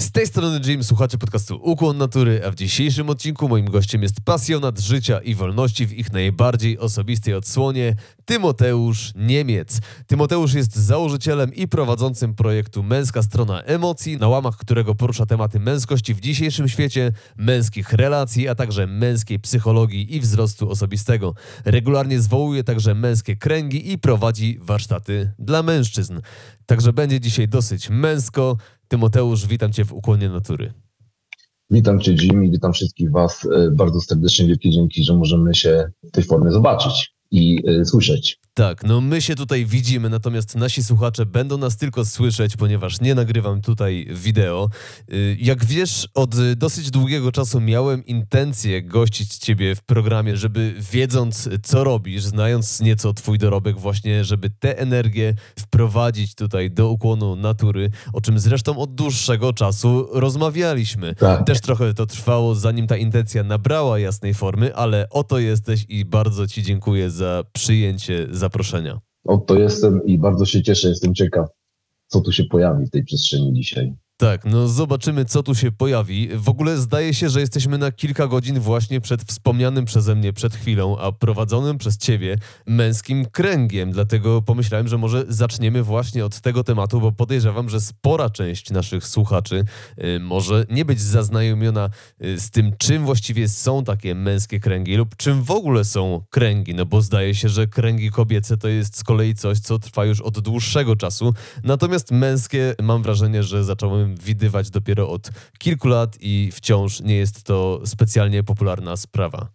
Z tej strony Jim, słuchacie podcastu Ukłon Natury, a w dzisiejszym odcinku moim gościem jest pasjonat życia i wolności w ich najbardziej osobistej odsłonie, Tymoteusz Niemiec. Tymoteusz jest założycielem i prowadzącym projektu Męska Strona Emocji, na łamach którego porusza tematy męskości w dzisiejszym świecie, męskich relacji, a także męskiej psychologii i wzrostu osobistego. Regularnie zwołuje także męskie kręgi i prowadzi warsztaty dla mężczyzn. Także będzie dzisiaj dosyć męsko. Tymoteusz, witam Cię w Ukłonie Natury. Witam Cię Jimmy, witam wszystkich Was e, bardzo serdecznie. Wielkie dzięki, że możemy się w tej formie zobaczyć i y, słyszeć. Tak, no my się tutaj widzimy, natomiast nasi słuchacze będą nas tylko słyszeć, ponieważ nie nagrywam tutaj wideo. Y, jak wiesz, od dosyć długiego czasu miałem intencję gościć Ciebie w programie, żeby wiedząc, co robisz, znając nieco Twój dorobek, właśnie, żeby tę energię wprowadzić tutaj do ukłonu natury, o czym zresztą od dłuższego czasu rozmawialiśmy. Tak. Też trochę to trwało, zanim ta intencja nabrała jasnej formy, ale oto jesteś i bardzo Ci dziękuję za przyjęcie zaproszenia. Oto jestem i bardzo się cieszę, jestem ciekaw, co tu się pojawi w tej przestrzeni dzisiaj. Tak, no zobaczymy, co tu się pojawi. W ogóle zdaje się, że jesteśmy na kilka godzin właśnie przed wspomnianym przeze mnie przed chwilą, a prowadzonym przez ciebie męskim kręgiem. Dlatego pomyślałem, że może zaczniemy właśnie od tego tematu, bo podejrzewam, że spora część naszych słuchaczy y, może nie być zaznajomiona y, z tym, czym właściwie są takie męskie kręgi lub czym w ogóle są kręgi. No bo zdaje się, że kręgi kobiece to jest z kolei coś, co trwa już od dłuższego czasu. Natomiast męskie mam wrażenie, że zacząłem widywać dopiero od kilku lat i wciąż nie jest to specjalnie popularna sprawa.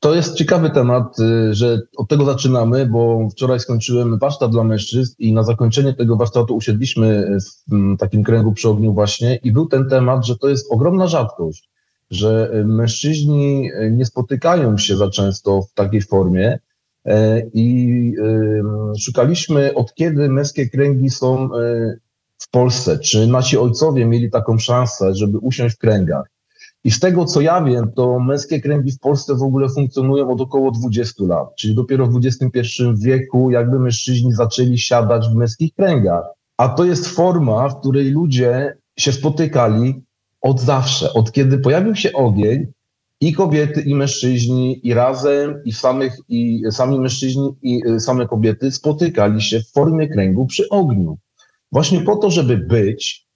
To jest ciekawy temat, y, że od tego zaczynamy, bo wczoraj skończyłem warsztat dla mężczyzn i na zakończenie tego warsztatu usiedliśmy w mm, takim kręgu przy ogniu właśnie i był ten temat, że to jest ogromna rzadkość, że y, mężczyźni y, nie spotykają się za często w takiej formie, i szukaliśmy, od kiedy męskie kręgi są w Polsce, czy nasi ojcowie mieli taką szansę, żeby usiąść w kręgach. I z tego, co ja wiem, to męskie kręgi w Polsce w ogóle funkcjonują od około 20 lat, czyli dopiero w XXI wieku jakby mężczyźni zaczęli siadać w męskich kręgach. A to jest forma, w której ludzie się spotykali od zawsze, od kiedy pojawił się ogień, i kobiety, i mężczyźni, i razem, i samych, i sami mężczyźni, i same kobiety spotykali się w formie kręgu przy ogniu. Właśnie po to, żeby być,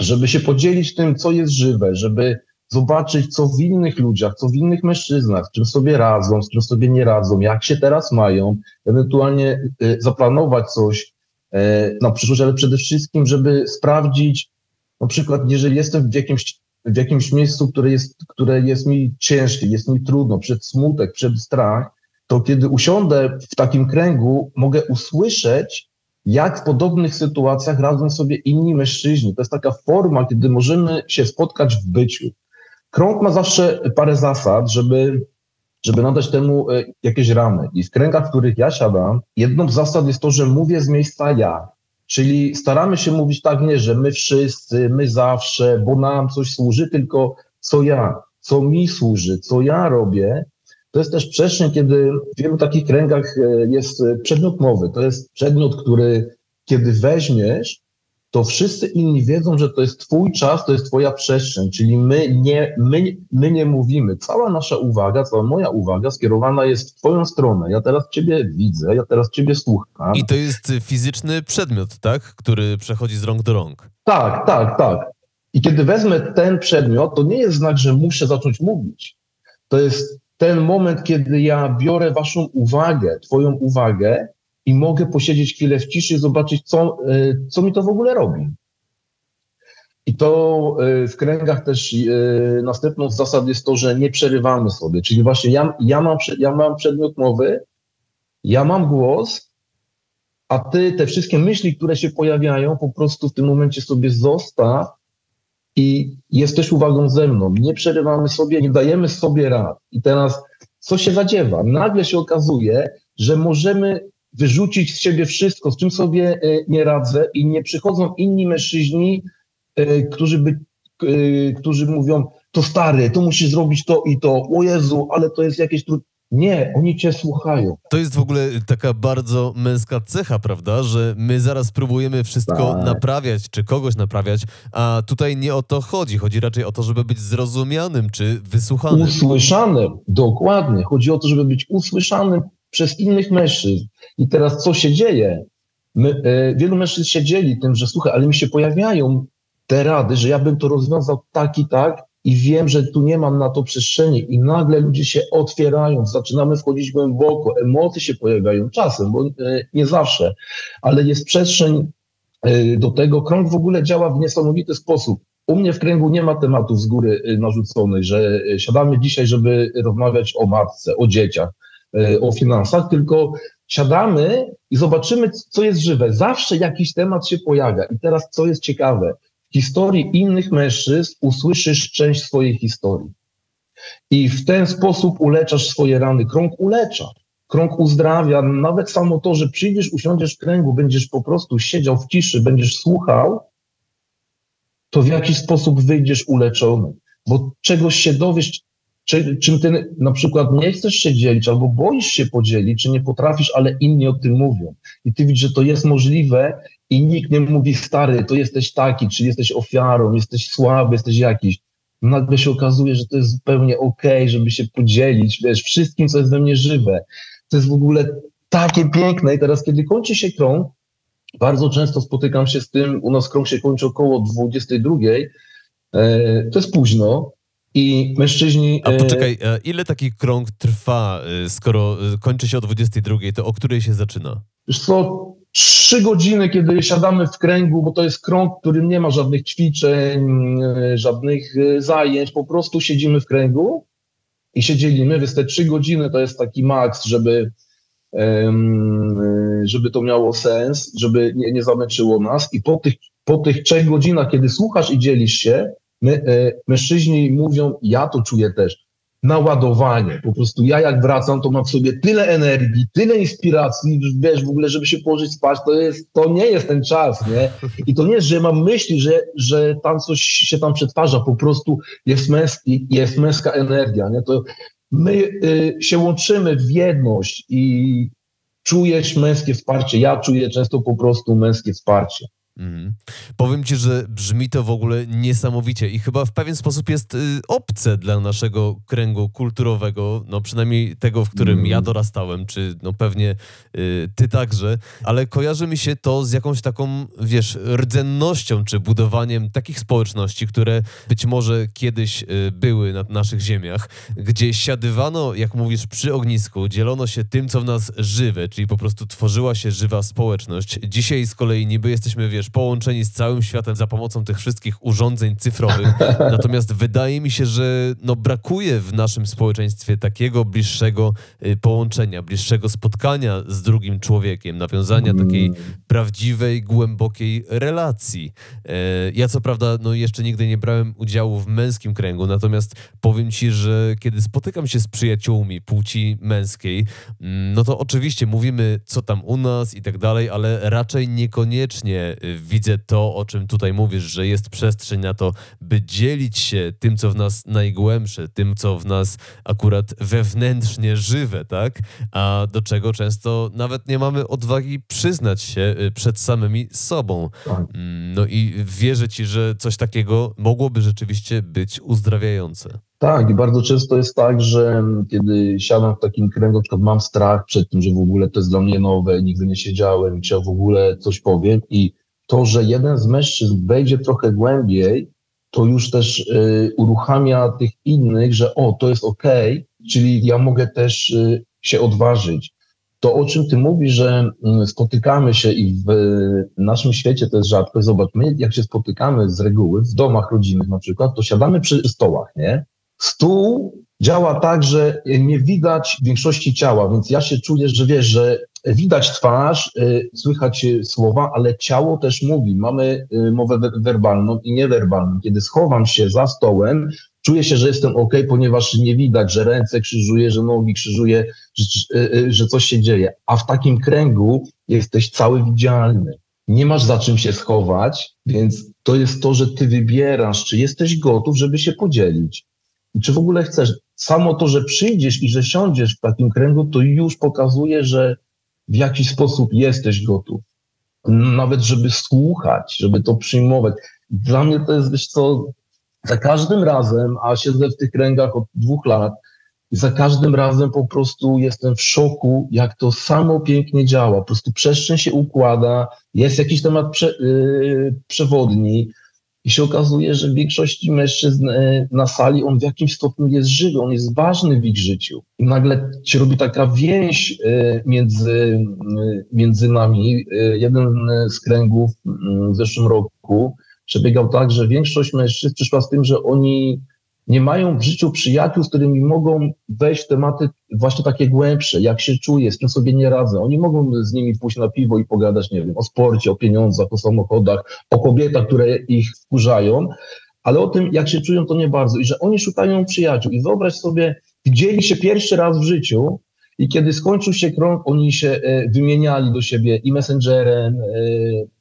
żeby się podzielić tym, co jest żywe, żeby zobaczyć, co w innych ludziach, co w innych mężczyznach, z czym sobie radzą, z czym sobie nie radzą, jak się teraz mają, ewentualnie y, zaplanować coś e, na przyszłość, ale przede wszystkim, żeby sprawdzić, na przykład, jeżeli jestem w jakimś, w jakimś miejscu, które jest, które jest mi ciężkie, jest mi trudno, przed smutek, przed strach, to kiedy usiądę w takim kręgu, mogę usłyszeć, jak w podobnych sytuacjach radzą sobie inni mężczyźni. To jest taka forma, kiedy możemy się spotkać w byciu. Krąg ma zawsze parę zasad, żeby, żeby nadać temu e, jakieś ramy. I w kręgach, w których ja siadam, jedną z zasad jest to, że mówię z miejsca ja. Czyli staramy się mówić tak nie, że my wszyscy, my zawsze, bo nam coś służy, tylko co ja, co mi służy, co ja robię, to jest też przestrzeń, kiedy w wielu takich kręgach e, jest przedmiot mowy. To jest przedmiot, który kiedy weźmiesz, to wszyscy inni wiedzą, że to jest twój czas, to jest twoja przestrzeń, czyli my nie, my, my nie mówimy. Cała nasza uwaga, cała moja uwaga skierowana jest w twoją stronę. Ja teraz ciebie widzę, ja teraz ciebie słucham. I to jest fizyczny przedmiot, tak? Który przechodzi z rąk do rąk. Tak, tak, tak. I kiedy wezmę ten przedmiot, to nie jest znak, że muszę zacząć mówić. To jest ten moment, kiedy ja biorę waszą uwagę, twoją uwagę i mogę posiedzieć chwilę w ciszy zobaczyć, co, e, co mi to w ogóle robi. I to y, w kręgach też y, następną z zasad jest to, że nie przerywamy sobie. Czyli właśnie ja, ja, mam, ja mam przedmiot mowy, ja mam głos, a ty te wszystkie myśli, które się pojawiają, po prostu w tym momencie sobie zostaw i jesteś uwagą ze mną. Nie przerywamy sobie, nie dajemy sobie rad. I teraz co się zadziewa? Nagle się okazuje, że możemy wyrzucić z siebie wszystko, z czym sobie e, nie radzę i nie przychodzą inni mężczyźni, e, którzy, by, e, którzy mówią, to stary, to musisz zrobić to i to, o Jezu, ale to jest jakieś trudne. Nie, oni cię słuchają. To jest w ogóle taka bardzo męska cecha, prawda? Że my zaraz próbujemy wszystko tak. naprawiać, czy kogoś naprawiać, a tutaj nie o to chodzi. Chodzi raczej o to, żeby być zrozumianym, czy wysłuchanym. Usłyszanym, dokładnie. Chodzi o to, żeby być usłyszanym przez innych mężczyzn. I teraz co się dzieje? My, e, wielu mężczyzn się dzieli tym, że słuchaj, ale mi się pojawiają te rady, że ja bym to rozwiązał tak i tak, i wiem, że tu nie mam na to przestrzeni i nagle ludzie się otwierają, zaczynamy wchodzić głęboko, emocje się pojawiają czasem, bo e, nie zawsze, ale jest przestrzeń e, do tego. Krąg w ogóle działa w niesamowity sposób. U mnie w kręgu nie ma tematów z góry e, narzuconych, że siadamy dzisiaj, żeby rozmawiać o matce, o dzieciach, o finansach, tylko siadamy i zobaczymy, co jest żywe. Zawsze jakiś temat się pojawia. I teraz, co jest ciekawe, historii innych mężczyzn usłyszysz część swojej historii. I w ten sposób uleczasz swoje rany. Krąg ulecza, krąg uzdrawia. Nawet samo to, że przyjdziesz, usiądziesz w kręgu, będziesz po prostu siedział w ciszy, będziesz słuchał, to w jakiś sposób wyjdziesz uleczony. Bo czegoś się dowiesz, czy, czym ty na przykład nie chcesz się dzielić, albo boisz się podzielić, czy nie potrafisz, ale inni o tym mówią. I ty widzisz, że to jest możliwe i nikt nie mówi, stary, to jesteś taki, czy jesteś ofiarą, jesteś słaby, jesteś jakiś. Nagle się okazuje, że to jest zupełnie okej, okay, żeby się podzielić, wiesz, wszystkim, co jest we mnie żywe. To jest w ogóle takie piękne. I teraz, kiedy kończy się krąg, bardzo często spotykam się z tym, u nas krąg się kończy około 22, e, to jest późno, i mężczyźni. A poczekaj, e, ile taki krąg trwa, e, skoro kończy się o 22, to o której się zaczyna? Wiesz co, trzy godziny, kiedy siadamy w kręgu, bo to jest krąg, w którym nie ma żadnych ćwiczeń, e, żadnych e, zajęć, po prostu siedzimy w kręgu i się dzielimy, więc te trzy godziny to jest taki maks, żeby, e, żeby to miało sens, żeby nie, nie zamęczyło nas i po tych, po tych trzech godzinach, kiedy słuchasz i dzielisz się, my, mężczyźni mówią, ja to czuję też, naładowanie. Po prostu ja jak wracam, to mam w sobie tyle energii, tyle inspiracji, wiesz, w ogóle, żeby się położyć spać, to, jest, to nie jest ten czas, nie? I to nie jest, że mam myśli, że, że tam coś się tam przetwarza, po prostu jest męski, jest męska energia, nie? To my y, się łączymy w jedność i czujesz męskie wsparcie. Ja czuję często po prostu męskie wsparcie. Mhm. Powiem ci, że brzmi to w ogóle niesamowicie i chyba w pewien sposób jest y, obce dla naszego kręgu kulturowego, no przynajmniej tego, w którym mm. ja dorastałem, czy no pewnie y, ty także, ale kojarzy mi się to z jakąś taką, wiesz, rdzennością, czy budowaniem takich społeczności, które być może kiedyś y, były na naszych ziemiach, gdzie siadywano, jak mówisz, przy ognisku, dzielono się tym, co w nas żywe, czyli po prostu tworzyła się żywa społeczność. Dzisiaj z kolei niby jesteśmy, wiesz, wiesz, połączeni z całym światem za pomocą tych wszystkich urządzeń cyfrowych. Natomiast wydaje mi się, że no, brakuje w naszym społeczeństwie takiego bliższego y, połączenia, bliższego spotkania z drugim człowiekiem, nawiązania takiej prawdziwej, głębokiej relacji. E, ja co prawda no, jeszcze nigdy nie brałem udziału w męskim kręgu, natomiast powiem ci, że kiedy spotykam się z przyjaciółmi płci męskiej, mm, no to oczywiście mówimy, co tam u nas i tak dalej, ale raczej niekoniecznie y, widzę to, o czym tutaj mówisz, że jest przestrzeń na to, by dzielić się tym, co w nas najgłębsze, tym, co w nas akurat wewnętrznie żywe, tak? A do czego często nawet nie mamy odwagi przyznać się y, przed samymi sobą. Tak. Mm, no i wierzę ci, że coś takiego mogłoby rzeczywiście być uzdrawiające. Tak, i bardzo często jest tak, że kiedy siadam w takim kręgu, to mam strach przed tym, że w ogóle to jest dla mnie nowe, nigdy nie siedziałem, czy ja w ogóle coś powiem i to, że jeden z mężczyzn wejdzie trochę głębiej, to już też y, uruchamia tych innych, że o, to jest ok, czyli ja mogę też y, się odważyć. to, o czym ty mówisz, że mm, spotykamy się i w naszym świecie to jest rzadko. Zobacz, my jak się spotykamy z reguły w domach rodzinnych na przykład, to siadamy przy stołach, nie? Stół działa tak, że nie widać większości ciała, więc ja się czuję, że wiesz, że widać twarz, y, słychać słowa, ale ciało też mówi. Mamy y, mowę werbalną i niewerbalną. Kiedy schowam się za stołem, czuję się, że jestem ok, ponieważ nie widać, że ręce krzyżuję, że nogi krzyżuję, że, y, że coś się dzieje. A w takim kręgu jesteś cały widzialny. Nie masz za czym się schować, więc to jest to, że ty wybierasz, czy jesteś gotów, żeby się podzielić. I czy w ogóle chcesz. Samo to, że przyjdziesz i że siądziesz w takim kręgu, to już pokazuje, że w jaki sposób jesteś gotów. Nawet, żeby słuchać, żeby to przyjmować. Dla mnie to jest, wiesz co, za każdym razem, a siedzę w tych kręgach od dwóch lat, za każdym razem po prostu jestem w szoku, jak to samo pięknie działa. Po prostu przestrzeń się układa, jest jakiś temat prze, yy, przewodni, i się okazuje, że w większości mężczyzn e, na sali on w jakimś stopniu jest żywy, on jest ważny w ich życiu. I nagle się robi taka więź e, między, e, między nami. Jeden z kręgów w zeszłym roku przebiegał tak, że większość mężczyzn przyszła z tym, że oni nie mają w życiu przyjaciół, z którymi mogą wejść w tematy właśnie takie głębsze, jak się czuję, z kim sobie nie radzę. Oni mogą z nimi pójść na piwo i pogadać, nie wiem, o sporcie, o pieniądzach, o samochodach, o kobietach, które ich wkurzają, ale o tym, jak się czują, to nie bardzo. I że oni szukają przyjaciół. I wyobraź sobie, widzieli się pierwszy raz w życiu, i kiedy skończył się krąg, oni się e, wymieniali do siebie i messengerem, e,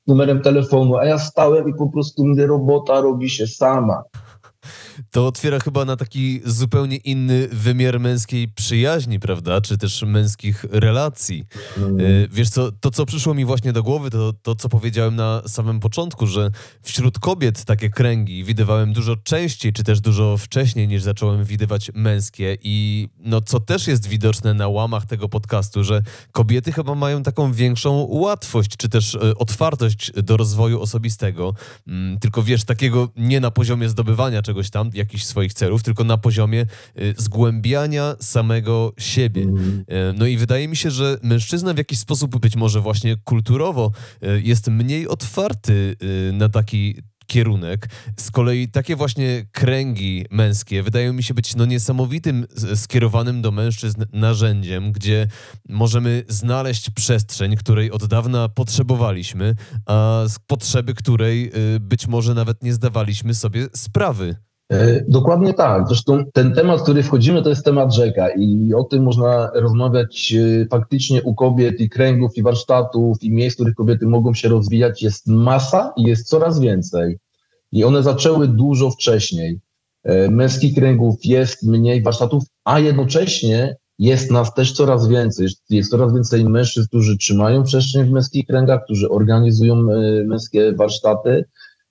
numerem telefonu, a ja stałem i po prostu mówię, robota robi się sama to otwiera chyba na taki zupełnie inny wymiar męskiej przyjaźni, prawda? Czy też męskich relacji. Mm. Wiesz co, to co przyszło mi właśnie do głowy, to to, co powiedziałem na samym początku, że wśród kobiet takie kręgi widywałem dużo częściej, czy też dużo wcześniej niż zacząłem widywać męskie i no co też jest widoczne na łamach tego podcastu, że kobiety chyba mają taką większą łatwość, czy też e, otwartość do rozwoju osobistego. Mm, tylko wiesz, takiego nie na poziomie zdobywania czegoś tam, jakichś swoich celów, tylko na poziomie y, zgłębiania samego siebie. Mm. No i wydaje mi się, że mężczyzna w jakiś sposób, być może właśnie kulturowo, y, jest mniej otwarty na taki kierunek. Z kolei takie właśnie kręgi męskie wydają mi się być no niesamowitym skierowanym do mężczyzn narzędziem, gdzie możemy znaleźć przestrzeń, której od dawna potrzebowaliśmy, a z potrzeby której być może nawet nie zdawaliśmy sobie sprawy. E, dokładnie tak. Zresztą ten temat, w który wchodzimy, to jest temat rzeka i o tym można rozmawiać e, faktycznie u kobiet i kręgów, i warsztatów, i miejsc, w których kobiety mogą się rozwijać. Jest masa i jest coraz więcej. I one zaczęły dużo wcześniej. E, męskich kręgów jest mniej, warsztatów, a jednocześnie jest nas też coraz więcej. Jest coraz więcej mężczyzn, którzy trzymają przestrzeń w męskich kręgach, którzy organizują męskie warsztaty.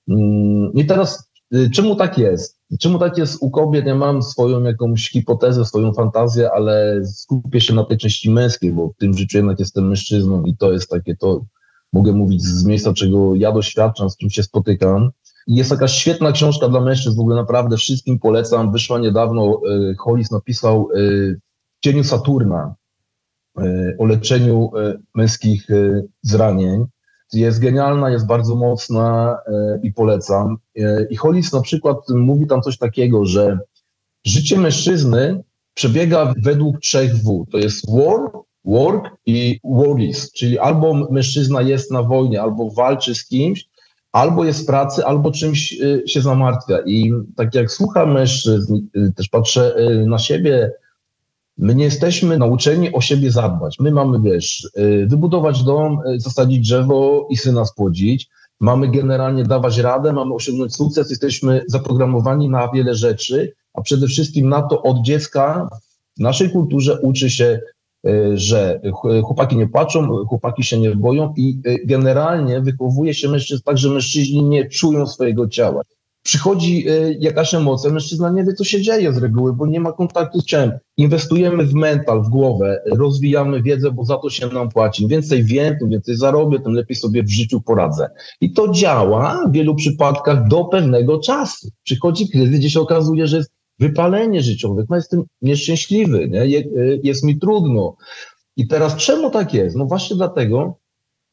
Mm, I teraz czemu tak jest? Czemu tak jest u kobiet? Ja mam swoją jakąś hipotezę, swoją fantazję, ale skupię się na tej części męskiej, bo w tym życiu jednak jestem mężczyzną i to jest takie, to mogę mówić z miejsca, czego ja doświadczam, z kim się spotykam. Jest taka świetna książka dla mężczyzn, w ogóle naprawdę wszystkim polecam. Wyszła niedawno, e, Hollis napisał e, w cieniu Saturna e, o leczeniu męskich zranień jest genialna, jest bardzo mocna e, i polecam. E, I Hollis na przykład mówi tam coś takiego, że życie mężczyzny przebiega według trzech W. To jest war, work i worries, czyli albo mężczyzna jest na wojnie, albo walczy z kimś, albo jest w pracy, albo czymś e, się zamartwia. I tak jak słucham mężczyzn, też patrzę na siebie, My nie jesteśmy nauczeni o siebie zadbać. My mamy, wiesz, y, wybudować dom, y, zasadzić drzewo i syna spłodzić. Mamy generalnie dawać radę, mamy osiągnąć sukces, jesteśmy zaprogramowani na wiele rzeczy, a przede wszystkim na to od dziecka w naszej kulturze uczy się, y, że chłopaki nie płaczą, chłopaki się nie boją i generalnie wychowuje się mężczyzn tak, że mężczyźni nie czują swojego ciała przychodzi y, jakaś emocja, mężczyzna nie wie, co się dzieje z reguły, bo nie ma kontaktu z ciałem. Inwestujemy w mental, w głowę, rozwijamy wiedzę, bo za to się nam płaci. Im więcej wiem, tym więcej zarobię, tym lepiej sobie w życiu poradzę. I to działa w wielu przypadkach do pewnego czasu. Przychodzi kryzys, gdzie się okazuje, że jest wypalenie życiowe, no jestem nieszczęśliwy, nie? Y, jest mi trudno. I teraz czemu tak jest? No właśnie dlatego,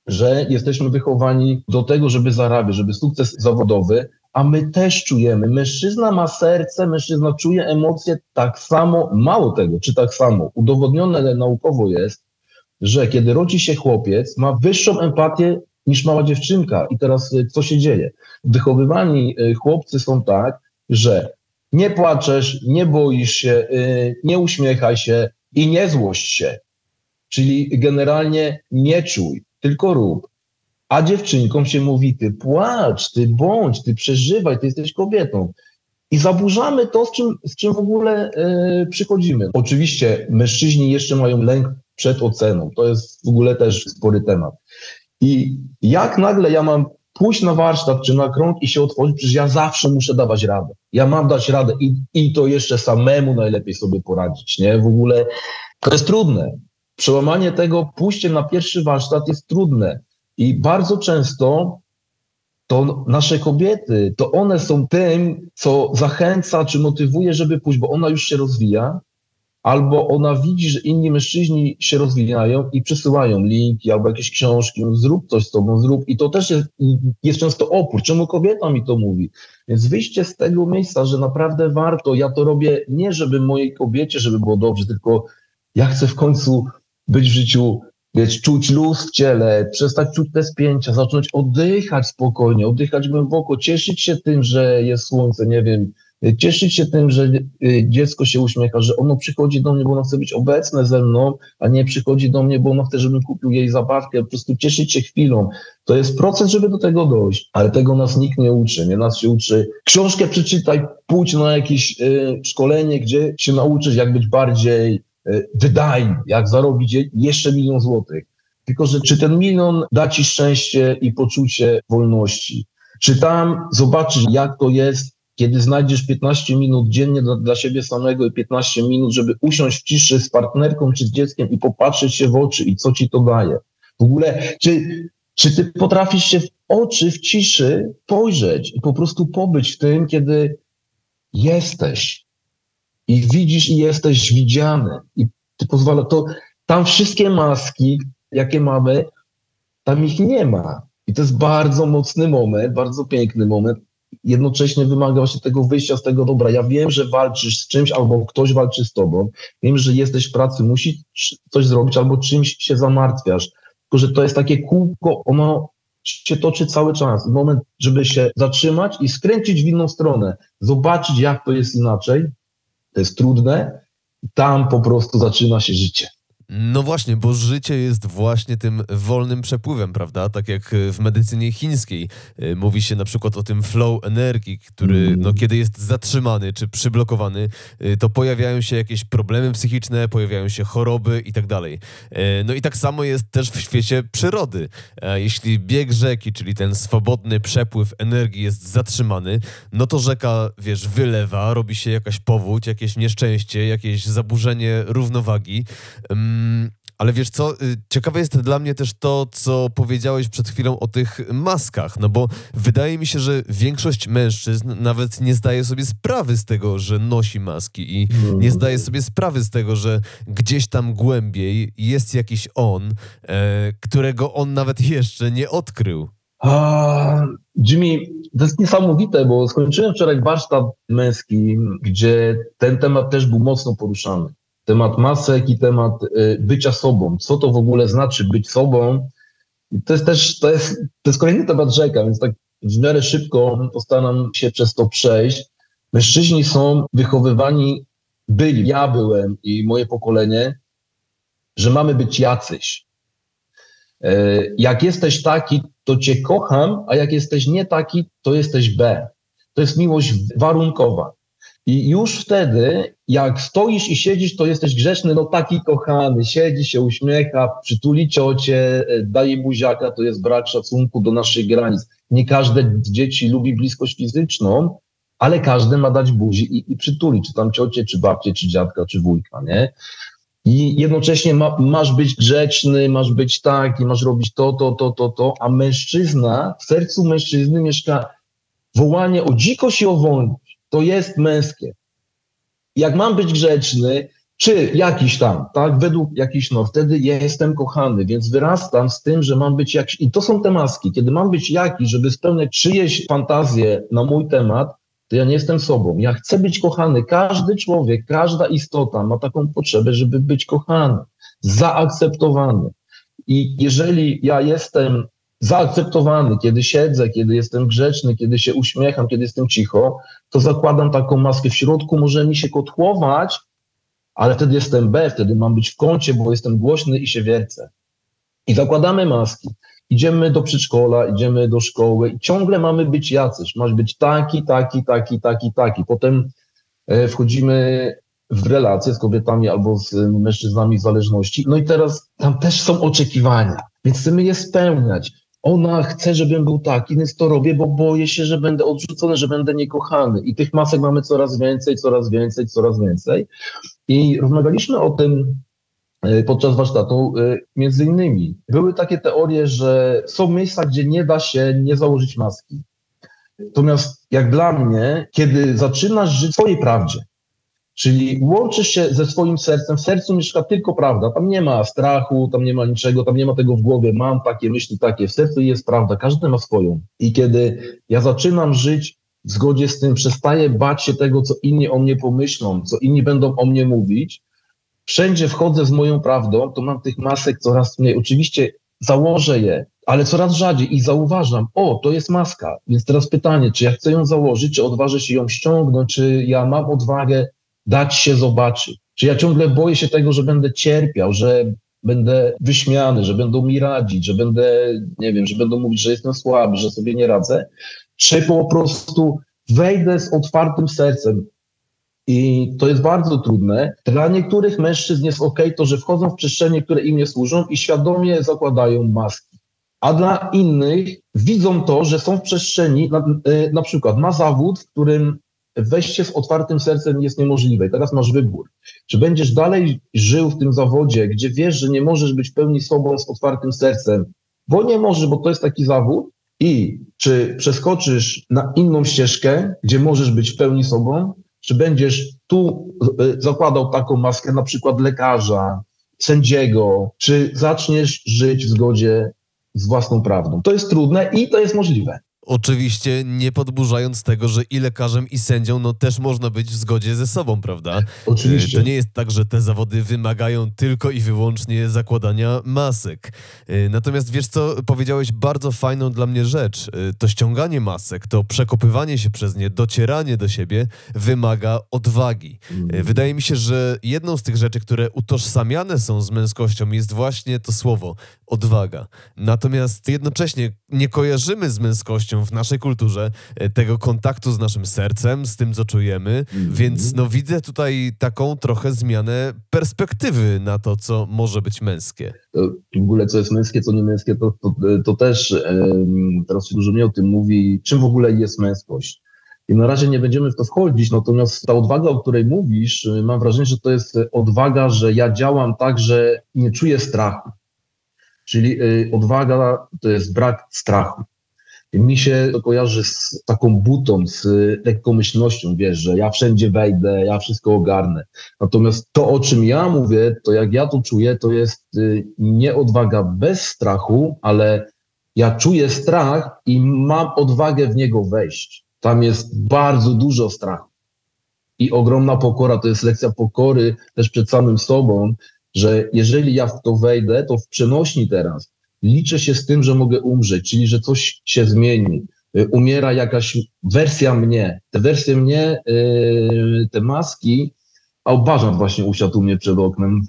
że jesteśmy wychowani do tego, żeby zarabiać, żeby sukces zawodowy, a my też czujemy. Mężczyzna ma serce, mężczyzna czuje emocje tak samo, mało tego, czy tak samo. Udowodnione naukowo jest, że kiedy rodzi się chłopiec, ma wyższą empatię niż mała dziewczynka. I teraz y, co się dzieje? Wychowywani y, chłopcy są tak, że nie płaczesz, nie boisz się, y, nie uśmiechaj się i nie złość się. Czyli generalnie nie czuj, tylko rób. A dziewczynkom się mówi, ty płacz, ty bądź, ty przeżywaj, ty jesteś kobietą. I zaburzamy to, z czym, z czym w ogóle y, przychodzimy. Oczywiście mężczyźni jeszcze mają lęk przed oceną. To jest w ogóle też spory temat. I jak nagle ja mam pójść na warsztat czy na krąg i się otworzyć, przecież ja zawsze muszę dawać radę. Ja mam dać radę i, i to jeszcze samemu najlepiej sobie poradzić, nie? W ogóle to jest trudne. Przełamanie tego, pójście na pierwszy warsztat jest trudne. I bardzo często to nasze kobiety, to one są tym, co zachęca czy motywuje, żeby pójść, bo ona już się rozwija, albo ona widzi, że inni mężczyźni się rozwijają i przesyłają linki albo jakieś książki, no zrób coś z tobą, zrób. I to też jest, jest często opór. Czemu kobieta mi to mówi? Więc wyjście z tego miejsca, że naprawdę warto, ja to robię nie, żeby mojej kobiecie, żeby było dobrze, tylko ja chcę w końcu być w życiu, wiesz, czuć luz w ciele, przestać czuć te spięcia, zacząć oddychać spokojnie, oddychać głęboko, cieszyć się tym, że jest słońce, nie wiem, cieszyć się tym, że y, dziecko się uśmiecha, że ono przychodzi do mnie, bo ono chce być obecne ze mną, a nie przychodzi do mnie, bo ono chce, żebym kupił jej zabawkę, po prostu cieszyć się chwilą. To jest proces, żeby do tego dojść, ale tego nas nikt nie uczy. Nie nas się uczy książkę przeczytaj, pójdź na jakieś y, szkolenie, gdzie się nauczysz, jak być bardziej y, wydajny, jak zarobić jeszcze milion złotych. Tylko, że czy ten milion da ci szczęście i poczucie wolności? Czy tam zobaczysz, jak to jest kiedy znajdziesz 15 minut dziennie dla, dla, siebie samego i 15 minut, żeby usiąść w ciszy z partnerką czy z dzieckiem i popatrzeć się w oczy i co ci to daje. W ogóle, czy, czy ty potrafisz się w oczy, w ciszy spojrzeć i po prostu pobyć w tym, kiedy jesteś i widzisz i jesteś widziany. I pozwala to, tam wszystkie maski, jakie mamy, tam ich nie ma. I to jest bardzo mocny moment, bardzo piękny moment, jednocześnie wymaga właśnie tego wyjścia z tego, dobra, ja wiem, że walczysz z czymś, albo ktoś walczy z tobą, wiem, że jesteś w pracy, musisz coś zrobić, albo czymś się zamartwiasz, tylko że to jest takie kółko, ono się toczy cały czas. Moment, żeby się zatrzymać i skręcić w inną stronę, zobaczyć, jak to jest inaczej, to jest trudne, tam po prostu zaczyna się życie. No właśnie, bo życie jest właśnie tym wolnym przepływem, prawda? Tak jak w medycynie chińskiej y, mówi się na przykład o tym flow energii, który mm. no, kiedy jest zatrzymany czy przyblokowany, y, to pojawiają się jakieś problemy psychiczne, pojawiają się choroby i tak dalej. No i tak samo jest też w świecie przyrody. Jeśli bieg rzeki, czyli ten swobodny przepływ energii jest zatrzymany, no to rzeka, wiesz, wylewa, robi się jakaś powódź, jakieś nieszczęście, jakieś zaburzenie równowagi. Ale wiesz co, y, ciekawe jest dla mnie też to, co powiedziałeś przed chwilą o tych maskach, no bo wydaje mi się, że większość mężczyzn nawet nie zdaje sobie sprawy z tego, że nosi maski i nie mm. zdaje sobie sprawy z tego, że gdzieś tam głębiej jest jakiś on, e, którego on nawet jeszcze nie odkrył. A, Jimmy, to jest niesamowite, bo skończyłem wczoraj warsztat męski, gdzie ten temat też był mocno poruszany temat masek i temat y, bycia sobą. Co to w ogóle znaczy być sobą? I to jest też, to jest, to jest kolejny temat rzeka, więc tak w miarę szybko postaram się przez to przejść. Mężczyźni są wychowywani, byli, ja byłem i moje pokolenie, że mamy być jacyś. E, jak jesteś taki, to cię kocham, a jak jesteś nie taki, to jesteś B. To jest miłość warunkowa. I już wtedy, jak stoisz i siedzisz, to jesteś grzeczny, no taki kochany, siedzi się, uśmiecha, przytuli ciocie, e, daje buziaka, to jest brak szacunku do naszych granic. Nie każde dzieci lubi bliskość fizyczną, ale każdy ma dać buzi i, i przytulić, czy tam ciocie, czy babcie, czy dziadka, czy wujka, nie? I jednocześnie ma, masz być grzeczny, masz być taki, masz robić to, to, to, to, to, a mężczyzna, w sercu mężczyzny mieszka wołanie o dzikość i o wolność to jest męskie. Jak mam być grzeczny, czy jakiś tam, tak, według jakiś, no wtedy jestem kochany, więc wyrastam z tym, że mam być jakiś, i to są te maski, kiedy mam być jakiś, żeby spełniać czyjeś fantazje na mój temat, to ja nie jestem sobą. Ja chcę być kochany. Każdy człowiek, każda istota ma taką potrzebę, żeby być kochany, zaakceptowany. I jeżeli ja jestem zaakceptowany, kiedy siedzę, kiedy jestem grzeczny, kiedy się uśmiecham, kiedy jestem cicho, to zakładam taką maskę w środku, może mi się kotłować, ale wtedy jestem B, wtedy mam być w kącie, bo jestem głośny i się wiercę. I zakładamy maski. Idziemy do przedszkola, idziemy do szkoły i ciągle mamy być jacyś. Masz być taki, taki, taki, taki, taki. Potem e, wchodzimy w relacje z kobietami albo z mężczyznami w zależności. No i teraz tam też są oczekiwania, więc chcemy je spełniać. Ona chce, żebym był taki, więc to robię, bo boję się, że będę odrzucony, że będę niekochany. I tych masek mamy coraz więcej, coraz więcej, coraz więcej. I rozmawialiśmy o tym e, podczas warsztatu, e, między innymi. Były takie teorie, że są miejsca, gdzie nie da się nie założyć maski. Natomiast jak dla mnie, kiedy zaczynasz żyć w swojej prawdzie, czyli łączysz się ze swoim sercem, w sercu mieszka tylko prawda, tam nie ma strachu, tam nie ma niczego, tam nie ma tego w głowie, mam takie myśli, takie, w sercu jest prawda, każdy ma swoją. I kiedy ja zaczynam żyć w zgodzie z tym, przestaję bać się tego, co inni o mnie pomyślą, co inni będą o mnie mówić. Wszędzie wchodzę z moją prawdą, to mam tych masek coraz mniej. Oczywiście założę je, ale coraz rzadziej i zauważam, o, to jest maska. Więc teraz pytanie, czy ja chcę ją założyć, czy odważę się ją ściągnąć, czy ja mam odwagę dać się zobaczyć. Czy ja ciągle boję się tego, że będę cierpiał, że będę wyśmiany, że będą mi radzić, że będę, nie wiem, że będą mówić, że jestem słaby, że sobie nie radzę, czy po prostu wejdę z otwartym sercem. I to jest bardzo trudne. Dla niektórych mężczyzn jest ok to, że wchodzą w przestrzenie, które im nie służą i świadomie zakładają maski. A dla innych widzą to, że są w przestrzeni, na, e, na przykład ma zawód, w którym wejście z otwartym sercem jest niemożliwe. I teraz masz wybór. Czy będziesz dalej żył w tym zawodzie, gdzie wiesz, że nie możesz być w pełni sobą z otwartym sercem, bo nie możesz, bo to jest taki zawód, i czy przeskoczysz na inną ścieżkę, gdzie możesz być w pełni sobą, czy będziesz tu e, zakładał taką maskę, na przykład lekarza, sędziego, czy zaczniesz żyć w zgodzie z własną prawdą. To jest trudne i to jest możliwe. Oczywiście nie podburzając tego, że i lekarzem, i sędzią, no też można być w zgodzie ze sobą, prawda? Oczywiście. E, to nie jest tak, że te zawody wymagają tylko i wyłącznie zakładania masek. E, natomiast wiesz co, powiedziałeś bardzo fajną dla mnie rzecz. E, to ściąganie masek, to przekopywanie się przez nie, docieranie do siebie wymaga odwagi. Mhm. Wydaje mi się, że jedną z tych rzeczy, które utożsamiane są z męskością jest właśnie to słowo odwaga. Natomiast jednocześnie nie kojarzymy z męskością w naszej kulturze e, tego kontaktu z naszym sercem, z tym, co czujemy, Mhm. więc no widzę tutaj taką trochę zmianę perspektywy na to, co może być męskie. To w ogóle co jest męskie, co nie męskie, to, to, to też teraz się dużo mnie o tym mówi, czym w ogóle jest męskość. I na razie nie będziemy w to wchodzić, natomiast ta odwaga, o której mówisz, mam wrażenie, że to jest odwaga, że ja działam tak, że nie czuję strachu. Czyli odwaga to jest brak strachu. Mi się to kojarzy z taką butą, z lekkomyślnością, wiesz, że ja wszędzie wejdę, ja wszystko ogarnę. Natomiast to, o czym ja mówię, to jak ja to czuję, to jest y, nie odwaga bez strachu, ale ja czuję strach i mam odwagę w niego wejść. Tam jest bardzo dużo strachu. I ogromna pokora, to jest lekcja pokory też przed samym sobą, że jeżeli ja w to wejdę, to w przenośni teraz liczę się z tym, że mogę umrzeć, czyli że coś się zmieni. Y, Umiera jakaś wersja mnie. Te wersje mnie, yy, te maski, a Bażant właśnie usiadł u mnie przed oknem,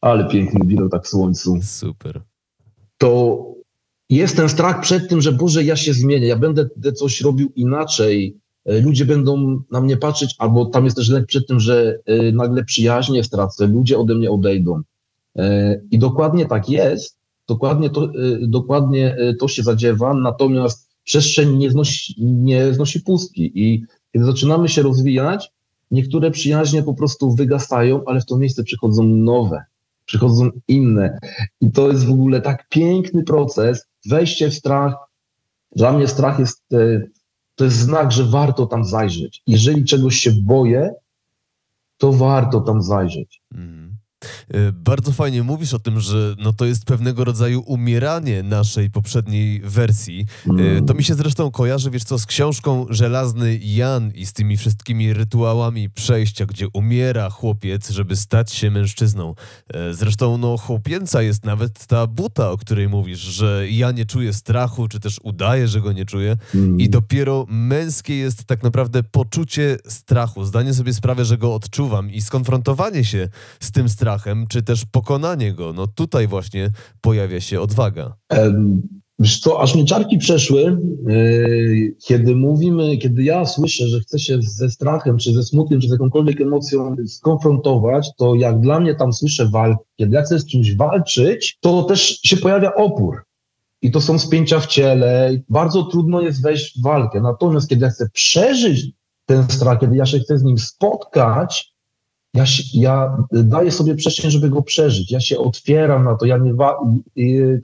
ale piękny widok tak w słońcu. Super. To jest ten strach przed tym, że Boże, ja się zmienię, ja będę coś robił inaczej, y, ludzie będą na mnie patrzeć, albo tam jest też lęk przed tym, że y, nagle przyjaźnie stracę, ludzie ode mnie odejdą. Y, I dokładnie tak jest, dokładnie to, y, dokładnie y, to się zadziewa, natomiast przestrzeń nie znosi, nie znosi pustki i kiedy zaczynamy się rozwijać, niektóre przyjaźnie po prostu wygasają, ale w to miejsce przychodzą nowe, przychodzą inne. I to jest w ogóle tak piękny proces, wejście w strach. Dla mnie strach jest, e, to jest znak, że warto tam zajrzeć. Jeżeli czegoś się boję, to warto tam zajrzeć. Mhm. E, bardzo fajnie mówisz o tym, że no to jest pewnego rodzaju umieranie naszej poprzedniej wersji. E, Mm. To mi się zresztą kojarzy, wiesz co, z książką Żelazny Jan i z tymi wszystkimi rytuałami przejścia, gdzie umiera chłopiec, żeby stać się mężczyzną. E, Zresztą, no, chłopięca jest nawet ta buta, o której mówisz, że ja nie czuję strachu, czy też udaję, że go nie czuję. Mm. I dopiero męskie jest tak naprawdę poczucie strachu, zdanie sobie sprawy, że go odczuwam i skonfrontowanie się z tym strachem, czy też pokonanie go. No tutaj właśnie pojawia się odwaga. Wiesz co, aż mnie czarki przeszły, yy, kiedy mówimy, kiedy ja słyszę, że chcę się ze strachem, czy ze smutkiem, czy z jakąkolwiek emocją skonfrontować, to jak dla mnie tam słyszę walkę, kiedy ja chcę z czymś walczyć, to też się pojawia opór. I to są spięcia w ciele. Bardzo trudno jest wejść w walkę. Natomiast kiedy ja chcę przeżyć ten strach, kiedy ja się chcę z nim spotkać, ja, ja daję sobie przestrzeń, żeby go przeżyć. Ja się otwieram na to. Ja nie wa-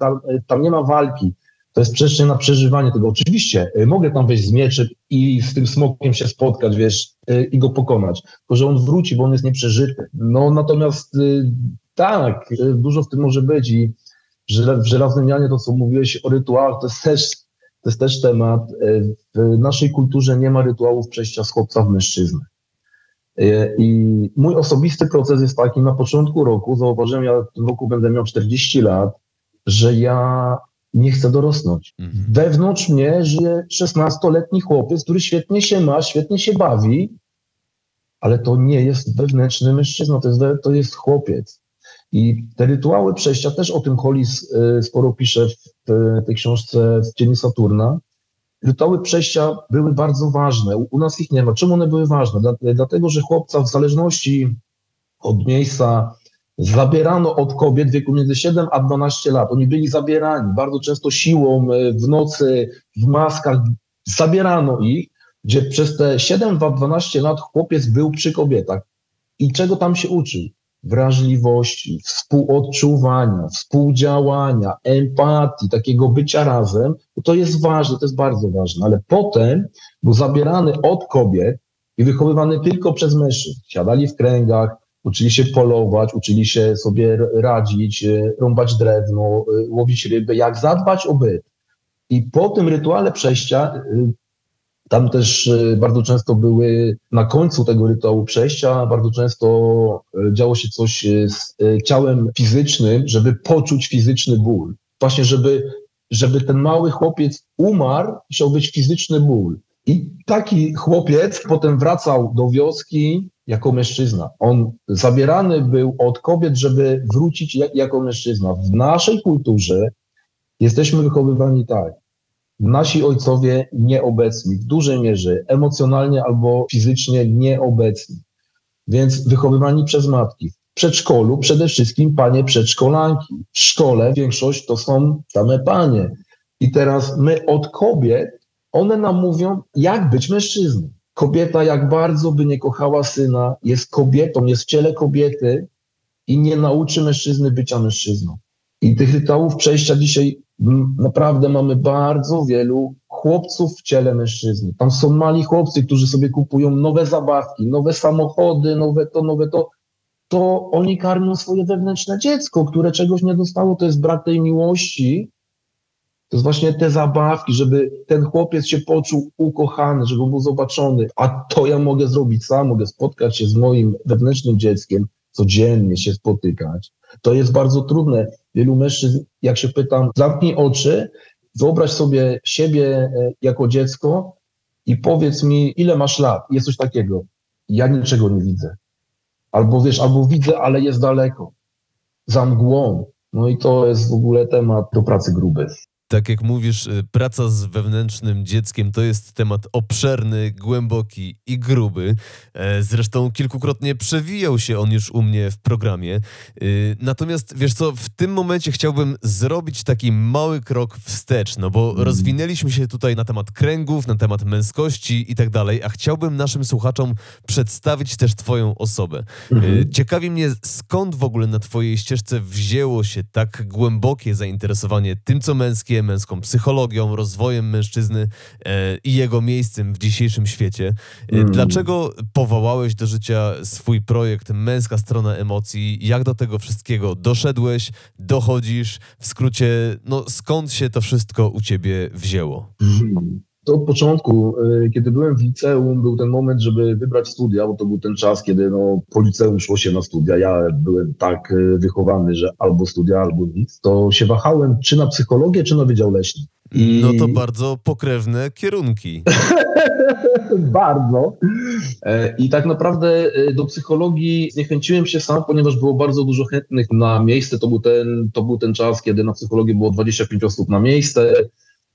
tam, tam nie ma walki. To jest przestrzeń na przeżywanie tego. Oczywiście y, mogę tam wejść z mieczem i z tym smokiem się spotkać, wiesz, y, i go pokonać. Tylko, że on wróci, bo on jest nieprzeżyty. No natomiast y, tak, dużo w tym może być i w żela- w żelaznym Janie to, co mówiłeś o rytuałach, to jest też, to jest też temat. W naszej kulturze nie ma rytuałów przejścia z chłopca w mężczyznę. Y, I mój osobisty proces jest taki, na początku roku zauważyłem, ja w tym roku będę miał 40 lat, że ja nie chcę dorosnąć. Mhm. Wewnątrz mnie żyje 16-letni chłopiec, który świetnie się ma, świetnie się bawi, ale to nie jest wewnętrzny mężczyzna, to jest, to jest chłopiec. I te rytuały przejścia, też o tym Hollis y, sporo pisze w tej książce w Cieni Saturna. Rytuały przejścia były bardzo ważne. U, nas ich nie ma. Czemu one były ważne? Dla, dlatego, że chłopca w zależności od miejsca zabierano od kobiet w wieku między 7 a 12 lat. Oni byli zabierani bardzo często siłą, y, w nocy, w maskach. Zabierano ich, gdzie przez te 7-12 lat chłopiec był przy kobietach. I czego tam się uczył? Wrażliwości, współodczuwania, współdziałania, empatii, takiego bycia razem. To jest ważne, to jest bardzo ważne. Ale potem był zabierany od kobiet i wychowywany tylko przez mężczyzn. Siadali w kręgach, uczyli się polować, uczyli się sobie radzić, y, rąbać drewno, y, łowić ryby, jak zadbać o byt. I po tym rytuale przejścia, y, tam też y, bardzo często były na końcu tego rytuału przejścia, bardzo często y, działo się coś y, z ciałem fizycznym, żeby poczuć fizyczny ból. Właśnie, żeby, żeby ten mały chłopiec umarł, musiał być fizyczny ból. I taki chłopiec potem wracał do wioski jako mężczyzna. On zabierany był od kobiet, żeby wrócić jak, jako mężczyzna. W naszej kulturze jesteśmy wychowywani tak. Nasi ojcowie nieobecni, w dużej mierze emocjonalnie albo fizycznie nieobecni. Więc wychowywani przez matki. W przedszkolu przede wszystkim panie przedszkolanki. W szkole większość to są same panie. I teraz my od kobiet, one nam mówią, jak być mężczyzną. Kobieta, jak bardzo by nie kochała syna, jest kobietą, jest w ciele kobiety i nie nauczy mężczyzny bycia mężczyzną. I tych rytuałów przejścia dzisiaj naprawdę mamy bardzo wielu chłopców w ciele mężczyzny. Tam są mali chłopcy, którzy sobie kupują nowe zabawki, nowe samochody, nowe to, nowe to. To oni karmią swoje wewnętrzne dziecko, które czegoś nie dostało. To jest brak tej miłości. To jest właśnie te zabawki, żeby ten chłopiec się poczuł ukochany, żeby był zobaczony. A to ja mogę zrobić sam, mogę spotkać się z moim wewnętrznym dzieckiem, codziennie się spotykać. To jest bardzo trudne. Wielu mężczyzn, jak się pytam, zamknij oczy, wyobraź sobie siebie e, jako dziecko i powiedz mi, ile masz lat. Jest coś takiego. Ja niczego nie widzę. Albo wiesz, albo widzę, ale jest daleko. Za mgłą. No i to jest w ogóle temat do pracy gruby. Tak jak mówisz, y, praca z wewnętrznym dzieckiem to jest temat obszerny, głęboki i gruby. E, Zresztą kilkukrotnie przewijał się on już u mnie w programie. Y, Natomiast wiesz co, w tym momencie chciałbym zrobić taki mały krok wstecz, no bo Mhm. rozwinęliśmy się tutaj na temat kręgów, na temat męskości i tak dalej, a chciałbym naszym słuchaczom przedstawić też Twoją osobę. Mhm. Y, Ciekawi mnie, skąd w ogóle na Twojej ścieżce wzięło się tak głębokie zainteresowanie tym, co męskie, męską psychologią, rozwojem mężczyzny e, i jego miejscem w dzisiejszym świecie. E, Mm. Dlaczego powołałeś do życia swój projekt Męska Strona Emocji? Jak do tego wszystkiego doszedłeś, dochodzisz? W skrócie, no skąd się to wszystko u ciebie wzięło? To od początku, y, kiedy byłem w liceum, był ten moment, żeby wybrać studia, bo to był ten czas, kiedy no, po liceum szło się na studia. Ja byłem tak y, wychowany, że albo studia, albo nic. To się wahałem, czy na psychologię, czy na Wydział Leśny. I- No to bardzo pokrewne kierunki. bardzo. E, I tak naprawdę e, do psychologii zniechęciłem się sam, ponieważ było bardzo dużo chętnych na miejsce. To był ten, to był ten czas, kiedy na psychologię było 25 osób na miejsce.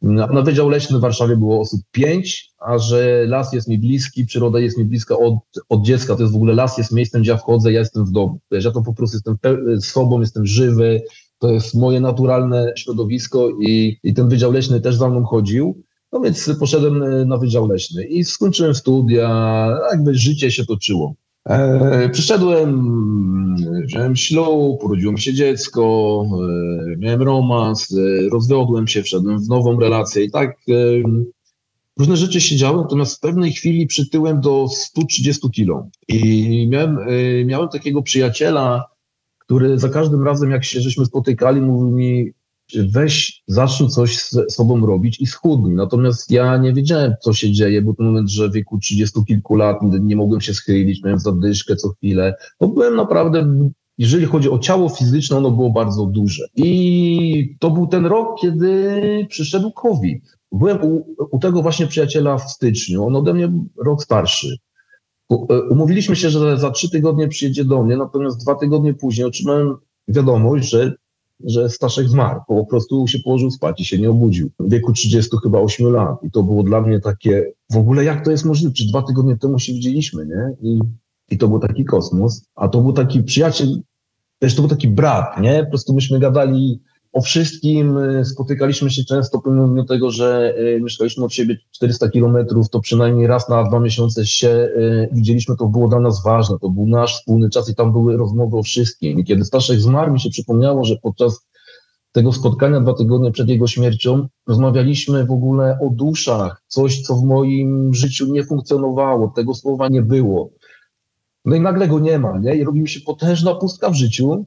Na, na Wydział Leśny w Warszawie było osób 5, a że las jest mi bliski, przyroda jest mi bliska od, od dziecka, to jest w ogóle las jest miejscem, gdzie ja wchodzę, ja jestem w domu. Ja to po prostu jestem sobą, jestem żywy, to jest moje naturalne środowisko i, i ten Wydział Leśny też za mną chodził. No więc poszedłem e, na Wydział Leśny i skończyłem studia, jakby życie się toczyło. E, przyszedłem, wziąłem ślub, urodziło mi się dziecko, e, miałem romans, e, rozwiodłem się, wszedłem w nową relację i tak e, różne rzeczy się działy, natomiast w pewnej chwili przytyłem do 130 kilo. I miałem, e, miałem takiego przyjaciela, który za każdym razem, jak się żeśmy spotykali, mówił mi, weź, zacznij coś z sobą robić i schudnij. Natomiast ja nie wiedziałem, co się dzieje. Był to moment, że w wieku 30 kilku lat nie, mogłem się schylić, miałem zadyszkę co chwilę. No byłem naprawdę, jeżeli chodzi o ciało fizyczne, ono było bardzo duże. I to był ten rok, kiedy przyszedł COVID. Byłem u, u tego właśnie przyjaciela w styczniu. On ode mnie rok starszy. E, Umówiliśmy się, że za trzy tygodnie przyjedzie do mnie, natomiast dwa tygodnie później otrzymałem wiadomość, że że Staszek zmarł, po prostu się położył spać i się nie obudził. W wieku 30 chyba 8 lat. I to było dla mnie takie, w ogóle jak to jest możliwe? Czy dwa tygodnie temu się widzieliśmy, nie? I, i to był taki kosmos. A to był taki przyjaciel, też to był taki brat, nie? Po prostu myśmy gadali o wszystkim, y, spotykaliśmy się często, pomimo tego, że y, mieszkaliśmy od siebie 400 kilometrów, to przynajmniej raz na dwa miesiące się y, widzieliśmy, to było dla nas ważne, to był nasz wspólny czas i tam były rozmowy o wszystkim. I kiedy Staszek zmarł, mi się przypomniało, że podczas tego spotkania dwa tygodnie przed jego śmiercią rozmawialiśmy w ogóle o duszach, coś, co w moim życiu nie funkcjonowało, tego słowa nie było. No i nagle go nie ma, nie? I robi mi się potężna pustka w życiu.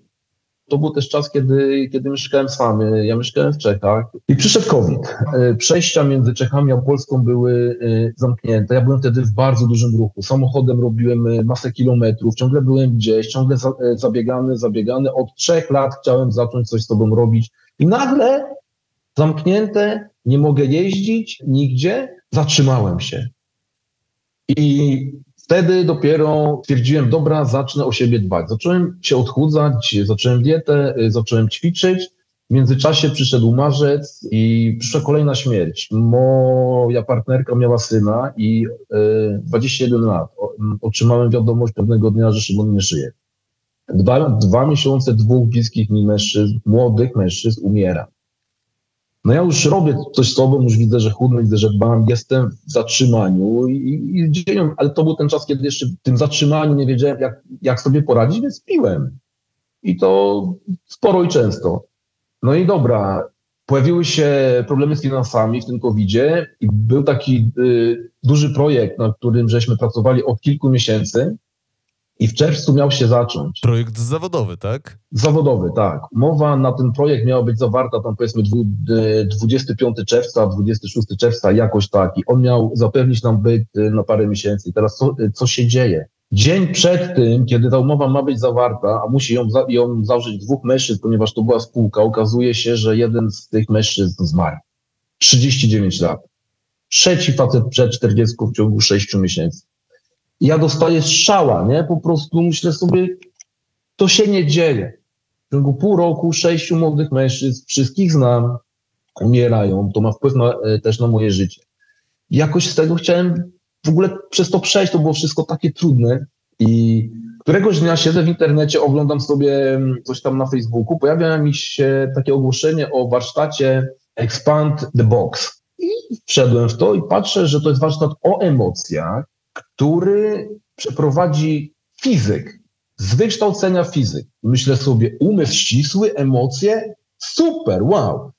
To był też czas, kiedy, kiedy mieszkałem sam. Ja mieszkałem w Czechach i przyszedł COVID. E, Przejścia między Czechami a Polską były e, zamknięte. Ja byłem wtedy w bardzo dużym ruchu. Samochodem robiłem e, masę kilometrów, ciągle byłem gdzieś, ciągle za, zabiegany, zabiegany. Od trzech lat chciałem zacząć coś z tobą robić i nagle zamknięte, nie mogę jeździć nigdzie, zatrzymałem się. I wtedy dopiero stwierdziłem, dobra, zacznę o siebie dbać. Zacząłem się odchudzać, zacząłem dietę, y, zacząłem ćwiczyć. W międzyczasie przyszedł marzec i przyszła kolejna śmierć. Moja partnerka miała syna i y, 21 lat. O, m, otrzymałem wiadomość pewnego dnia, że Szymon nie żyje. Dwa, dwa miesiące dwóch bliskich mi mężczyzn, młodych mężczyzn umiera. No ja już robię coś z sobą, już widzę, że chudnę, widzę, że dbam, jestem w zatrzymaniu i, i ale to był ten czas, kiedy jeszcze w tym zatrzymaniu nie wiedziałem, jak, jak sobie poradzić, więc piłem. I to sporo i często. No i dobra, pojawiły się problemy z finansami w tym COVID-zie i był taki y, duży projekt, na którym żeśmy pracowali od kilku miesięcy i w czerwcu miał się zacząć. Projekt zawodowy, tak? Zawodowy, tak. Umowa na ten projekt miała być zawarta tam powiedzmy dwu- d- 25 czerwca, 26 czerwca, jakoś tak. I on miał zapewnić nam byt y, na parę miesięcy. Teraz co, y, co się dzieje? Dzień przed tym, kiedy ta umowa ma być zawarta, a musi ją, za, ją założyć dwóch mężczyzn, ponieważ to była spółka, okazuje się, że jeden z tych mężczyzn zmarł. 39 lat. Trzeci facet przed 40 w ciągu 6 miesięcy. Ja dostaję strzała, nie? Po prostu myślę sobie, to się nie dzieje. W ciągu pół roku sześciu młodych mężczyzn, wszystkich znam, umierają. To ma wpływ na, e, też na moje życie. Jakoś z tego chciałem w ogóle przez to przejść. To było wszystko takie trudne. I któregoś dnia siedzę w internecie, oglądam sobie mm, coś tam na Facebooku. Pojawia mi się takie ogłoszenie o warsztacie Expand the Box. I wszedłem w to i patrzę, że to jest warsztat o emocjach, który przeprowadzi fizyk z wykształcenia fizyk. Myślę sobie, umysł ścisły, emocje, super, wow.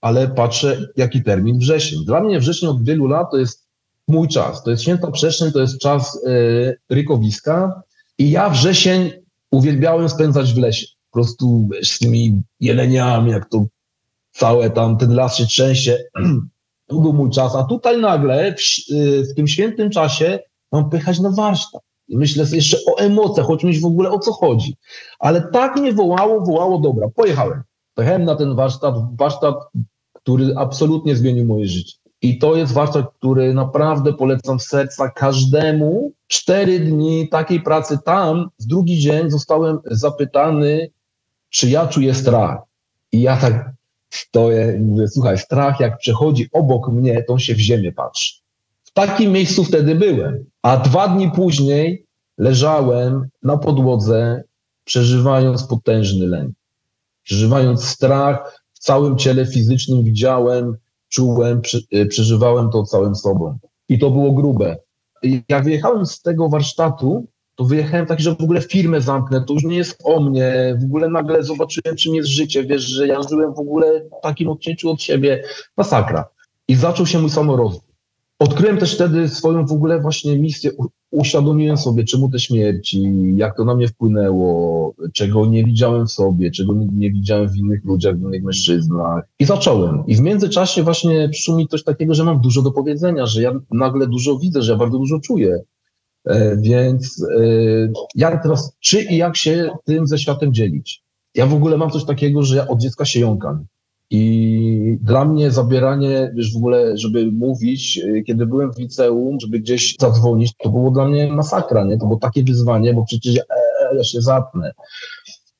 ale patrzę, jaki termin wrzesień. Dla mnie wrzesień od wielu lat to jest mój czas. To jest święta przestrzeń, to jest czas y, rykowiska i ja wrzesień uwielbiałem spędzać w lesie. Po prostu z tymi jeleniami, jak to całe tam, ten las się trzęsie. Był mój czas, a tutaj nagle w, y, w tym świętym czasie mam pychać na warsztat. I myślę jeszcze o emocjach, o czymś w ogóle, o co chodzi. Ale tak mnie wołało, wołało, dobra, pojechałem. Pojechałem na ten warsztat, warsztat, który absolutnie zmienił moje życie. I to jest warsztat, który naprawdę polecam z serca każdemu. Cztery dni takiej pracy tam, w drugi dzień zostałem zapytany, czy ja czuję strach. I ja tak stoję i mówię, słuchaj, strach jak przechodzi obok mnie, to się w ziemię patrzy. W takim miejscu wtedy byłem. A dwa dni później leżałem na podłodze, przeżywając potężny lęk. Przeżywając strach w całym ciele fizycznym, widziałem, czułem, przeżywałem to całym sobą. I to było grube. Jak wyjechałem z tego warsztatu, to wyjechałem taki, że w ogóle firmę zamknę, to już nie jest o mnie, w ogóle nagle zobaczyłem, czym jest życie, wiesz, że ja żyłem w ogóle w takim odcięciu od siebie, masakra. I zaczął się mój samorozwój. Odkryłem też wtedy swoją w ogóle właśnie misję, uświadomiłem sobie, czemu te śmierci, jak to na mnie wpłynęło, czego nie widziałem w sobie, czego nie, nie widziałem w innych ludziach, w innych mężczyznach. I zacząłem. I w międzyczasie właśnie przyszło mi coś takiego, że mam dużo do powiedzenia, że ja nagle dużo widzę, że ja bardzo dużo czuję. E, więc e, jak teraz, czy i jak się tym ze światem dzielić? Ja w ogóle mam coś takiego, że ja od dziecka się jąkam. I dla mnie zabieranie, wiesz, w ogóle, żeby mówić, e, kiedy byłem w liceum, żeby gdzieś zadzwonić, to było dla mnie masakra, nie? To było takie wyzwanie, bo przecież ja, e, ja się zatnę.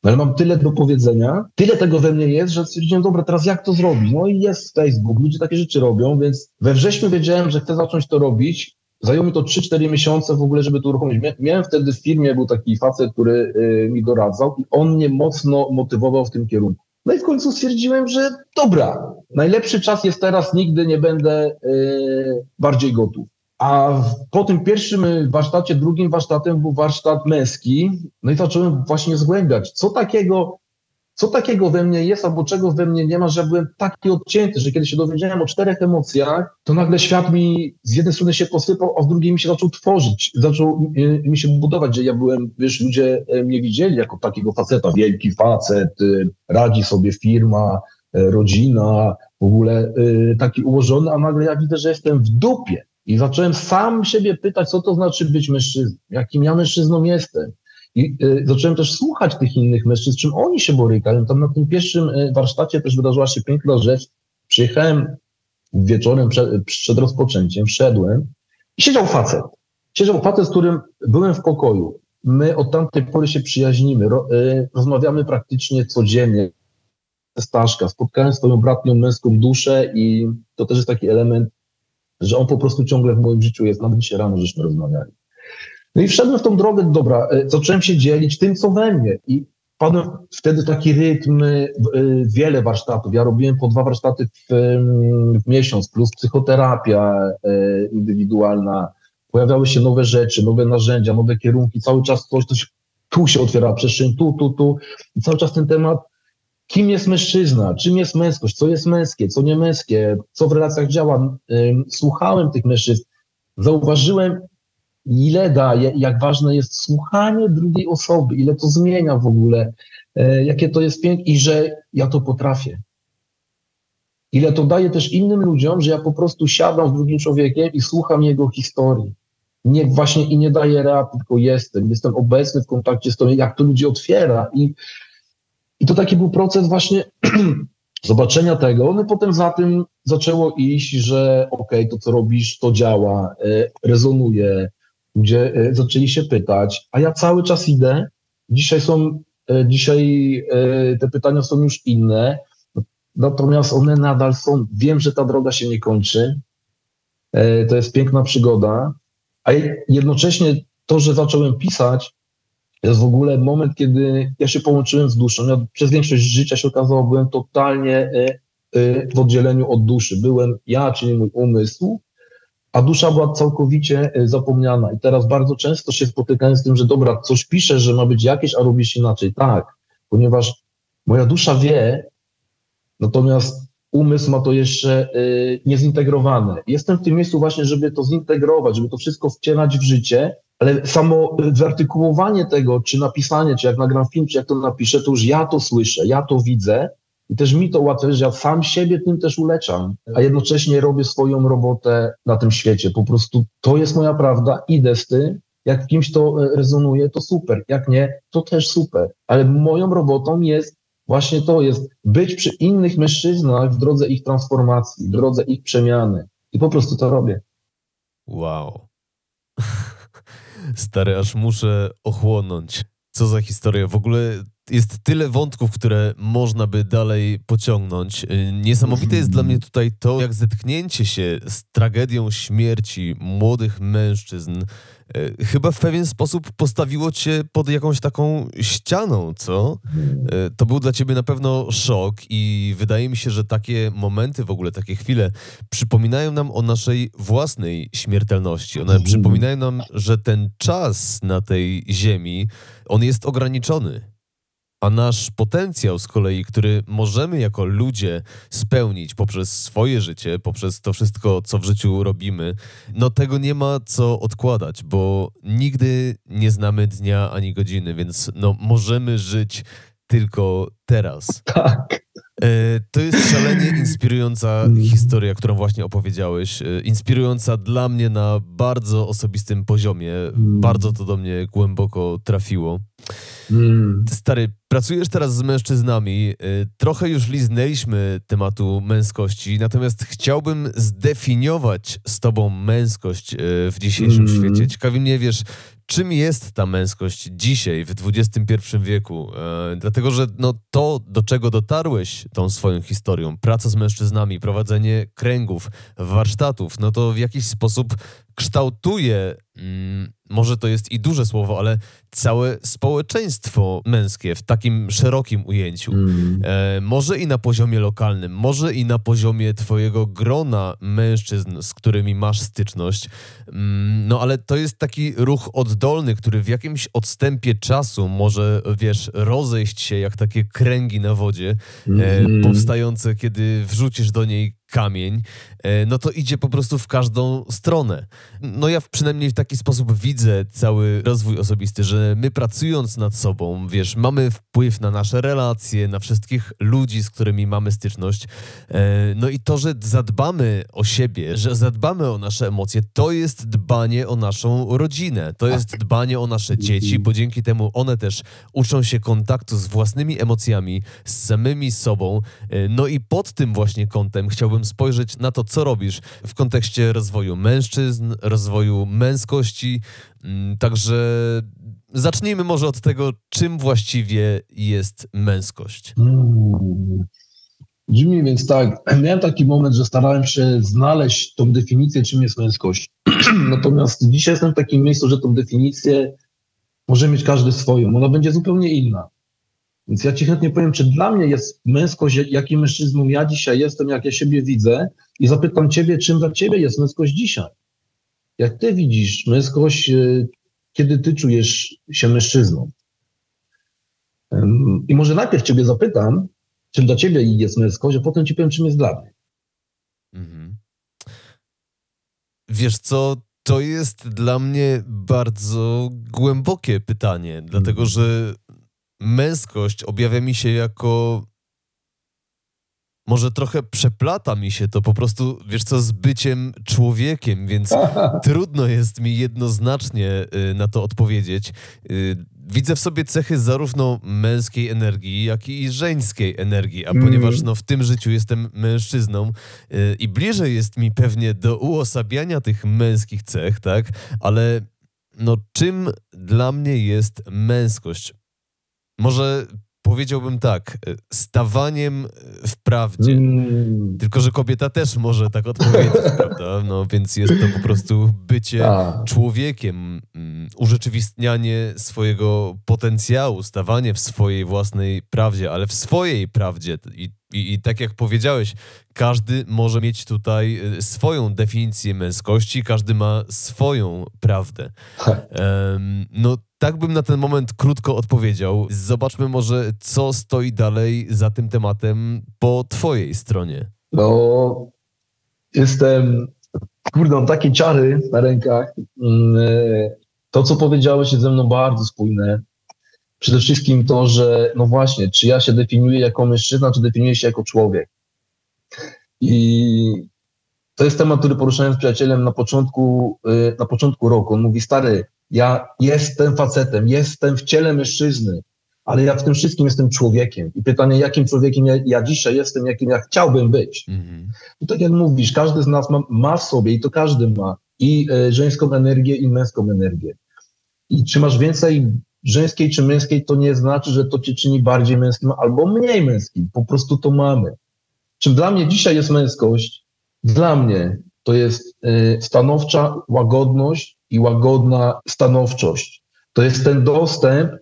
No ale mam tyle do powiedzenia, tyle tego we mnie jest, że stwierdziłem, dobra, teraz jak to zrobić? No i jest Facebook, ludzie takie rzeczy robią, więc we wrześniu wiedziałem, że chcę zacząć to robić Zajęło mi to 3-4 miesiące w ogóle, żeby to uruchomić. Miałem wtedy w firmie, był taki facet, który y, mi doradzał i on mnie mocno motywował w tym kierunku. No i w końcu stwierdziłem, że dobra, najlepszy czas jest teraz, nigdy nie będę y, bardziej gotów. A po tym pierwszym warsztacie, drugim warsztatem był warsztat męski, no i zacząłem właśnie zgłębiać, co takiego co takiego we mnie jest, albo czego we mnie nie ma, że byłem taki odcięty, że kiedy się dowiedziałem o czterech emocjach, to nagle świat mi z jednej strony się posypał, a z drugiej mi się zaczął tworzyć, zaczął mi się budować, że ja byłem, wiesz, ludzie e, mnie widzieli jako takiego faceta, wielki facet, y, radzi sobie firma, e, rodzina, w ogóle taki ułożony, a nagle ja widzę, że jestem w dupie. I zacząłem sam siebie pytać, co to znaczy być mężczyzną, jakim ja mężczyzną jestem i y, zacząłem też słuchać tych innych mężczyzn, czym oni się borykają. Tam na tym pierwszym y, warsztacie też wydarzyła się piękna rzecz. Przyjechałem wieczorem przed, przed rozpoczęciem, wszedłem i siedział facet. Siedział facet, z którym byłem w pokoju. My od tamtej pory się przyjaźnimy, y, rozmawiamy praktycznie codziennie. Staszka, spotkałem swoją bratnią męską duszę i to też jest taki element, że on po prostu ciągle w moim życiu jest. Nawet dzisiaj rano żeśmy rozmawiali. No i wszedłem w tą drogę, dobra, e, zacząłem się dzielić tym, co we mnie i padłem wtedy taki rytm, e, wiele warsztatów. Ja robiłem po dwa warsztaty w, w miesiąc, plus psychoterapia e, indywidualna. Pojawiały się nowe rzeczy, nowe narzędzia, nowe kierunki, cały czas coś, coś tu się otwiera przestrzeń, tu, tu, tu. I cały czas ten temat, kim jest mężczyzna, czym jest męskość, co jest męskie, co nie męskie, co w relacjach działa. Słuchałem tych mężczyzn, zauważyłem, ile daje, jak ważne jest słuchanie drugiej osoby, ile to zmienia w ogóle, e, jakie to jest piękne i że ja to potrafię. Ile to daje też innym ludziom, że ja po prostu siadam z drugim człowiekiem i słucham jego historii. Nie właśnie i nie daję reakcji, tylko jestem. Jestem obecny w kontakcie z tym, jak to ludzi otwiera. I, i to taki był proces właśnie zobaczenia tego. No potem za tym zaczęło iść, że okej, okay, to co robisz, to działa, e, rezonuje, gdzie e, zaczęli się pytać, a ja cały czas idę. Dzisiaj są, e, dzisiaj e, te pytania są już inne, natomiast one nadal są. Wiem, że ta droga się nie kończy. To jest piękna przygoda, a jednocześnie to, że zacząłem pisać, jest w ogóle moment, kiedy ja się połączyłem z duszą. Ja przez większość życia się okazało, byłem totalnie w oddzieleniu od duszy. Byłem ja, czyli mój umysł, a dusza była całkowicie e, zapomniana. I teraz bardzo często się spotykałem z tym, że dobra, coś piszę, że ma być jakieś, a robisz inaczej. Tak, ponieważ moja dusza wie, natomiast umysł ma to jeszcze y, niezintegrowane. Jestem w tym miejscu właśnie, żeby to zintegrować, żeby to wszystko wcielać w życie, ale samo wyartykułowanie tego, czy napisanie, czy jak nagram film, czy jak to napiszę, to już ja to słyszę, ja to widzę i też mi to ułatwia, że ja sam siebie tym też uleczam, a jednocześnie robię swoją robotę na tym świecie. Po prostu to jest moja prawda, idę z tym, jak kimś to e, rezonuje, to super, jak nie, to też super, ale moją robotą jest właśnie to, jest być przy innych mężczyznach w drodze ich transformacji, w drodze ich przemiany i po prostu to robię. Wow. Stary, aż muszę ochłonąć. Co za historia. W ogóle jest tyle wątków, które można by dalej pociągnąć. Y, niesamowite jest dla mnie tutaj to, jak zetknięcie się z tragedią śmierci młodych mężczyzn y, chyba w pewien sposób postawiło cię pod jakąś taką ścianą, co? Y, to był dla ciebie na pewno szok i wydaje mi się, że takie momenty, w ogóle takie chwile przypominają nam o naszej własnej śmiertelności. One przypominają nam, że ten czas na tej ziemi, on jest ograniczony. A nasz potencjał z kolei, który możemy jako ludzie spełnić poprzez swoje życie, poprzez to wszystko, co w życiu robimy, no tego nie ma co odkładać, bo nigdy nie znamy dnia ani godziny, więc no możemy żyć tylko teraz. Tak. E, to jest szalenie inspirująca historia, którą właśnie opowiedziałeś. E, Inspirująca dla mnie na bardzo osobistym poziomie. Bardzo to do mnie głęboko trafiło. Mm. Stary, pracujesz teraz z mężczyznami. y, Trochę już liznęliśmy tematu męskości, natomiast chciałbym zdefiniować z tobą męskość w dzisiejszym Mhm. świecie. Ciekawi mnie, wiesz, czym jest ta męskość dzisiaj, w XXI wieku? E, Dlatego, że no, to, do czego dotarłeś tą swoją historią, praca z mężczyznami, prowadzenie kręgów, warsztatów, no to w jakiś sposób kształtuje, mm, może to jest i duże słowo, ale całe społeczeństwo męskie w takim szerokim ujęciu. Mm. E, może i na poziomie lokalnym, może i na poziomie twojego grona mężczyzn, z którymi masz styczność. Mm, no ale to jest taki ruch oddolny, który w jakimś odstępie czasu może, wiesz, rozejść się jak takie kręgi na wodzie, Mhm. powstające, kiedy wrzucisz do niej kamień, no to idzie po prostu w każdą stronę. No ja przynajmniej w taki sposób widzę cały rozwój osobisty, że my pracując nad sobą, wiesz, mamy wpływ na nasze relacje, na wszystkich ludzi, z którymi mamy styczność. E, No i to, że zadbamy o siebie, że zadbamy o nasze emocje, to jest dbanie o naszą rodzinę, to jest dbanie o nasze dzieci, bo dzięki temu one też uczą się kontaktu z własnymi emocjami, z samymi sobą. E, No i pod tym właśnie kątem chciałbym spojrzeć na to, co robisz w kontekście rozwoju mężczyzn, rozwoju męskości. Mm, Także zacznijmy może od tego, czym właściwie jest męskość. Mm. Brzmi więc tak, miałem taki moment, że starałem się znaleźć tą definicję, czym jest męskość. Natomiast dzisiaj jestem w takim miejscu, że tą definicję może mieć każdy swoją. Ona będzie zupełnie inna. Więc ja ci chętnie powiem, czy dla mnie jest męskość, jakim mężczyzną ja dzisiaj jestem, jak ja siebie widzę i zapytam ciebie, czym dla ciebie jest męskość dzisiaj. Jak ty widzisz męskość, e, kiedy ty czujesz się mężczyzną? I może najpierw ciebie zapytam, czym dla ciebie jest męskość, a potem ci powiem, czym jest dla mnie. Mhm. Wiesz co, to jest dla mnie bardzo głębokie pytanie, dlatego że męskość objawia mi się jako. Może trochę przeplata mi się to po prostu, wiesz co, z byciem człowiekiem, więc trudno jest mi jednoznacznie y, na to odpowiedzieć. Y, Widzę w sobie cechy zarówno męskiej energii, jak i żeńskiej energii, a Mm. ponieważ no, w tym życiu jestem mężczyzną y, i bliżej jest mi pewnie do uosabiania tych męskich cech, tak? Ale no, czym dla mnie jest męskość? Może powiedziałbym tak, y, stawaniem w prawdzie. Mm, Tylko, że kobieta też może tak odpowiedzieć, prawda? No więc jest to po prostu bycie a, człowiekiem, mm, urzeczywistnianie swojego potencjału, stawanie w swojej własnej prawdzie, ale w swojej prawdzie. I, i, i tak jak powiedziałeś, każdy może mieć tutaj y, swoją definicję męskości, każdy ma swoją prawdę. Em, no, tak bym na ten moment krótko odpowiedział. Zobaczmy może, co stoi dalej za tym tematem po Twojej stronie. No, jestem, kurde, mam takie ciary na rękach. Mm, e, To, co powiedziałeś, jest ze mną bardzo spójne. Przede wszystkim to, że no właśnie, czy ja się definiuję jako mężczyzna, czy definiuję się jako człowiek. I to jest temat, który poruszałem z przyjacielem na początku, y, na początku roku. On mówi, stary, ja jestem facetem, jestem w ciele mężczyzny, ale ja w tym wszystkim jestem człowiekiem. I pytanie, jakim człowiekiem ja, ja dzisiaj jestem, jakim ja chciałbym być. Mhm. I tak jak mówisz, każdy z nas ma, ma w sobie, i to każdy ma, i e, żeńską energię, i męską energię. I czy masz więcej żeńskiej czy męskiej, to nie znaczy, że to cię czyni bardziej męskim albo mniej męskim. Po prostu to mamy. Czym dla mnie dzisiaj jest męskość? Dla mnie to jest e, stanowcza łagodność i łagodna stanowczość. To jest ten dostęp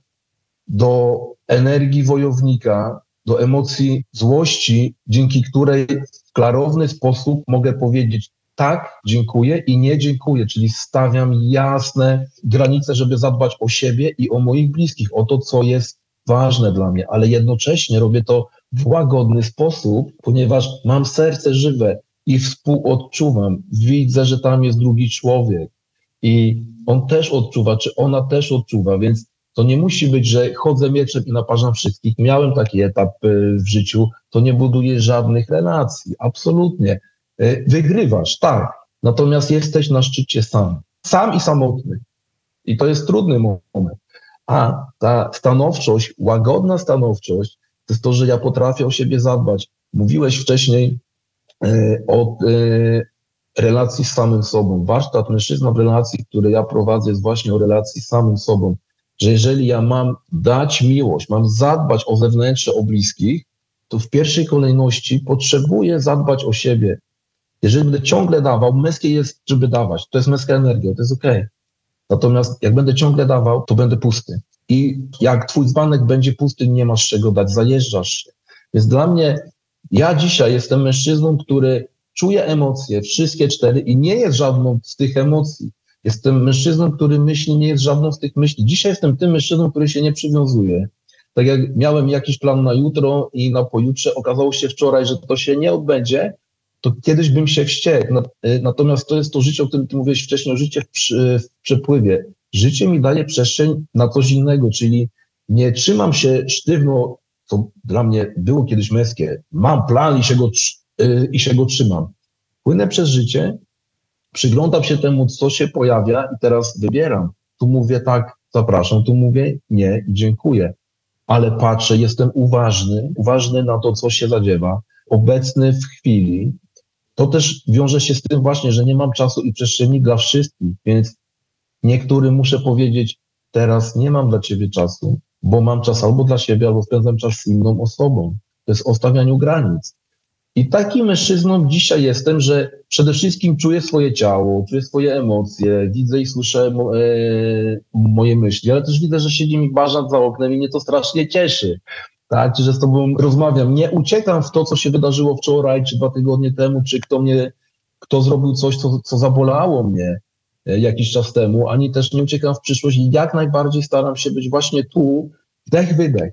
do energii wojownika, do emocji złości, dzięki której w klarowny sposób mogę powiedzieć tak, dziękuję i nie dziękuję, czyli stawiam jasne granice, żeby zadbać o siebie i o moich bliskich, o to, co jest ważne dla mnie, ale jednocześnie robię to w łagodny sposób, ponieważ mam serce żywe i współodczuwam. Widzę, że tam jest drugi człowiek i on też odczuwa, czy ona też odczuwa, więc to nie musi być, że chodzę mieczem i naparzam wszystkich. Miałem taki etap y, w życiu, to nie buduje żadnych relacji, absolutnie. Y, Wygrywasz, tak, natomiast jesteś na szczycie sam. Sam i samotny. I to jest trudny moment. A ta stanowczość, łagodna stanowczość, to jest to, że ja potrafię o siebie zadbać. Mówiłeś wcześniej y, o relacji z samym sobą. Warsztat mężczyzna w relacji, który ja prowadzę, jest właśnie o relacji z samym sobą. Że jeżeli ja mam dać miłość, mam zadbać o zewnętrzne, o bliskich, to w pierwszej kolejności potrzebuję zadbać o siebie. Jeżeli będę ciągle dawał, męskie jest, żeby dawać. To jest męska energia, to jest okej. Natomiast jak będę ciągle dawał, to będę pusty. I jak twój dzbanek będzie pusty, nie masz czego dać, zajeżdżasz się. Więc dla mnie, ja dzisiaj jestem mężczyzną, który czuje emocje, wszystkie cztery i nie jest żadną z tych emocji. Jestem mężczyzną, który myśli, nie jest żadną z tych myśli. Dzisiaj jestem tym mężczyzną, który się nie przywiązuje. Tak jak miałem jakiś plan na jutro i na pojutrze, okazało się wczoraj, że to się nie odbędzie, to kiedyś bym się wściekł. Y, Natomiast to jest to życie, o którym ty mówiłeś wcześniej, życie w, przy, w przepływie. Życie mi daje przestrzeń na coś innego, czyli nie trzymam się sztywno, co dla mnie było kiedyś męskie. Mam plan i się go, i się go trzymam. Płynę przez życie, przyglądam się temu, co się pojawia i teraz wybieram. Tu mówię tak, zapraszam, tu mówię nie, dziękuję. Ale patrzę, jestem uważny, uważny na to, co się zadziewa, obecny w chwili. To też wiąże się z tym właśnie, że nie mam czasu i przestrzeni dla wszystkich, więc niektórym muszę powiedzieć, teraz nie mam dla ciebie czasu, bo mam czas albo dla siebie, albo spędzam czas z inną osobą. To jest o stawianiu granic. I takim mężczyzną dzisiaj jestem, że przede wszystkim czuję swoje ciało, czuję swoje emocje, widzę i słyszę mo, e, moje myśli, ale też widzę, że siedzi mi bażant za oknem i mnie to strasznie cieszy. Tak, że z tobą rozmawiam. Nie uciekam w to, co się wydarzyło wczoraj, czy dwa tygodnie temu, czy kto mnie, kto zrobił coś, co, co zabolało mnie e, jakiś czas temu, ani też nie uciekam w przyszłość i jak najbardziej staram się być właśnie tu, wdech, wydech.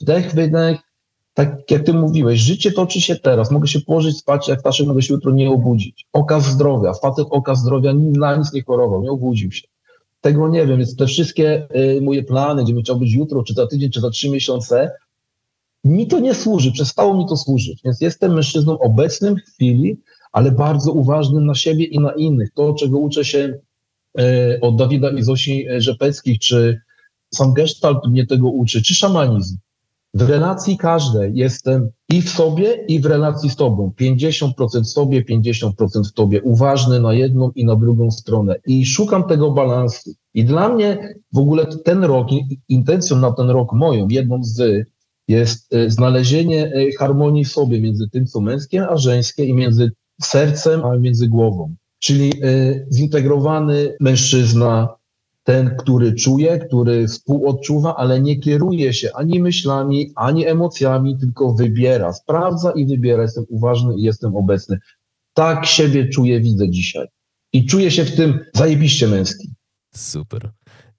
Wdech, wydech, tak jak ty mówiłeś, życie toczy się teraz. Mogę się położyć spać, jak Staszek mogę się jutro nie obudzić. Okaz zdrowia, facet okaz zdrowia na nic nie chorował, nie obudził się. Tego nie wiem, więc te wszystkie y, moje plany, gdzie bym chciał być jutro, czy za tydzień, czy za trzy miesiące, mi to nie służy, przestało mi to służyć. Więc jestem mężczyzną obecnym w chwili, ale bardzo uważnym na siebie i na innych. To, czego uczę się e, od Dawida i Zosi e, Rzepeckich, czy sam Gestalt mnie tego uczy, czy szamanizm. W relacji każdej jestem i w sobie, i w relacji z tobą. 50% w sobie, 50% w tobie. Uważny na jedną i na drugą stronę. I szukam tego balansu. I dla mnie w ogóle ten rok, intencją na ten rok moją, jedną z jest e, znalezienie e, harmonii w sobie między tym, co męskie, a żeńskie i między sercem, a między głową. Czyli e, zintegrowany mężczyzna, ten, który czuje, który współodczuwa, ale nie kieruje się ani myślami, ani emocjami, tylko wybiera, sprawdza i wybiera. Jestem uważny i jestem obecny. Tak siebie czuję, widzę dzisiaj. I czuję się w tym zajebiście męski. Super.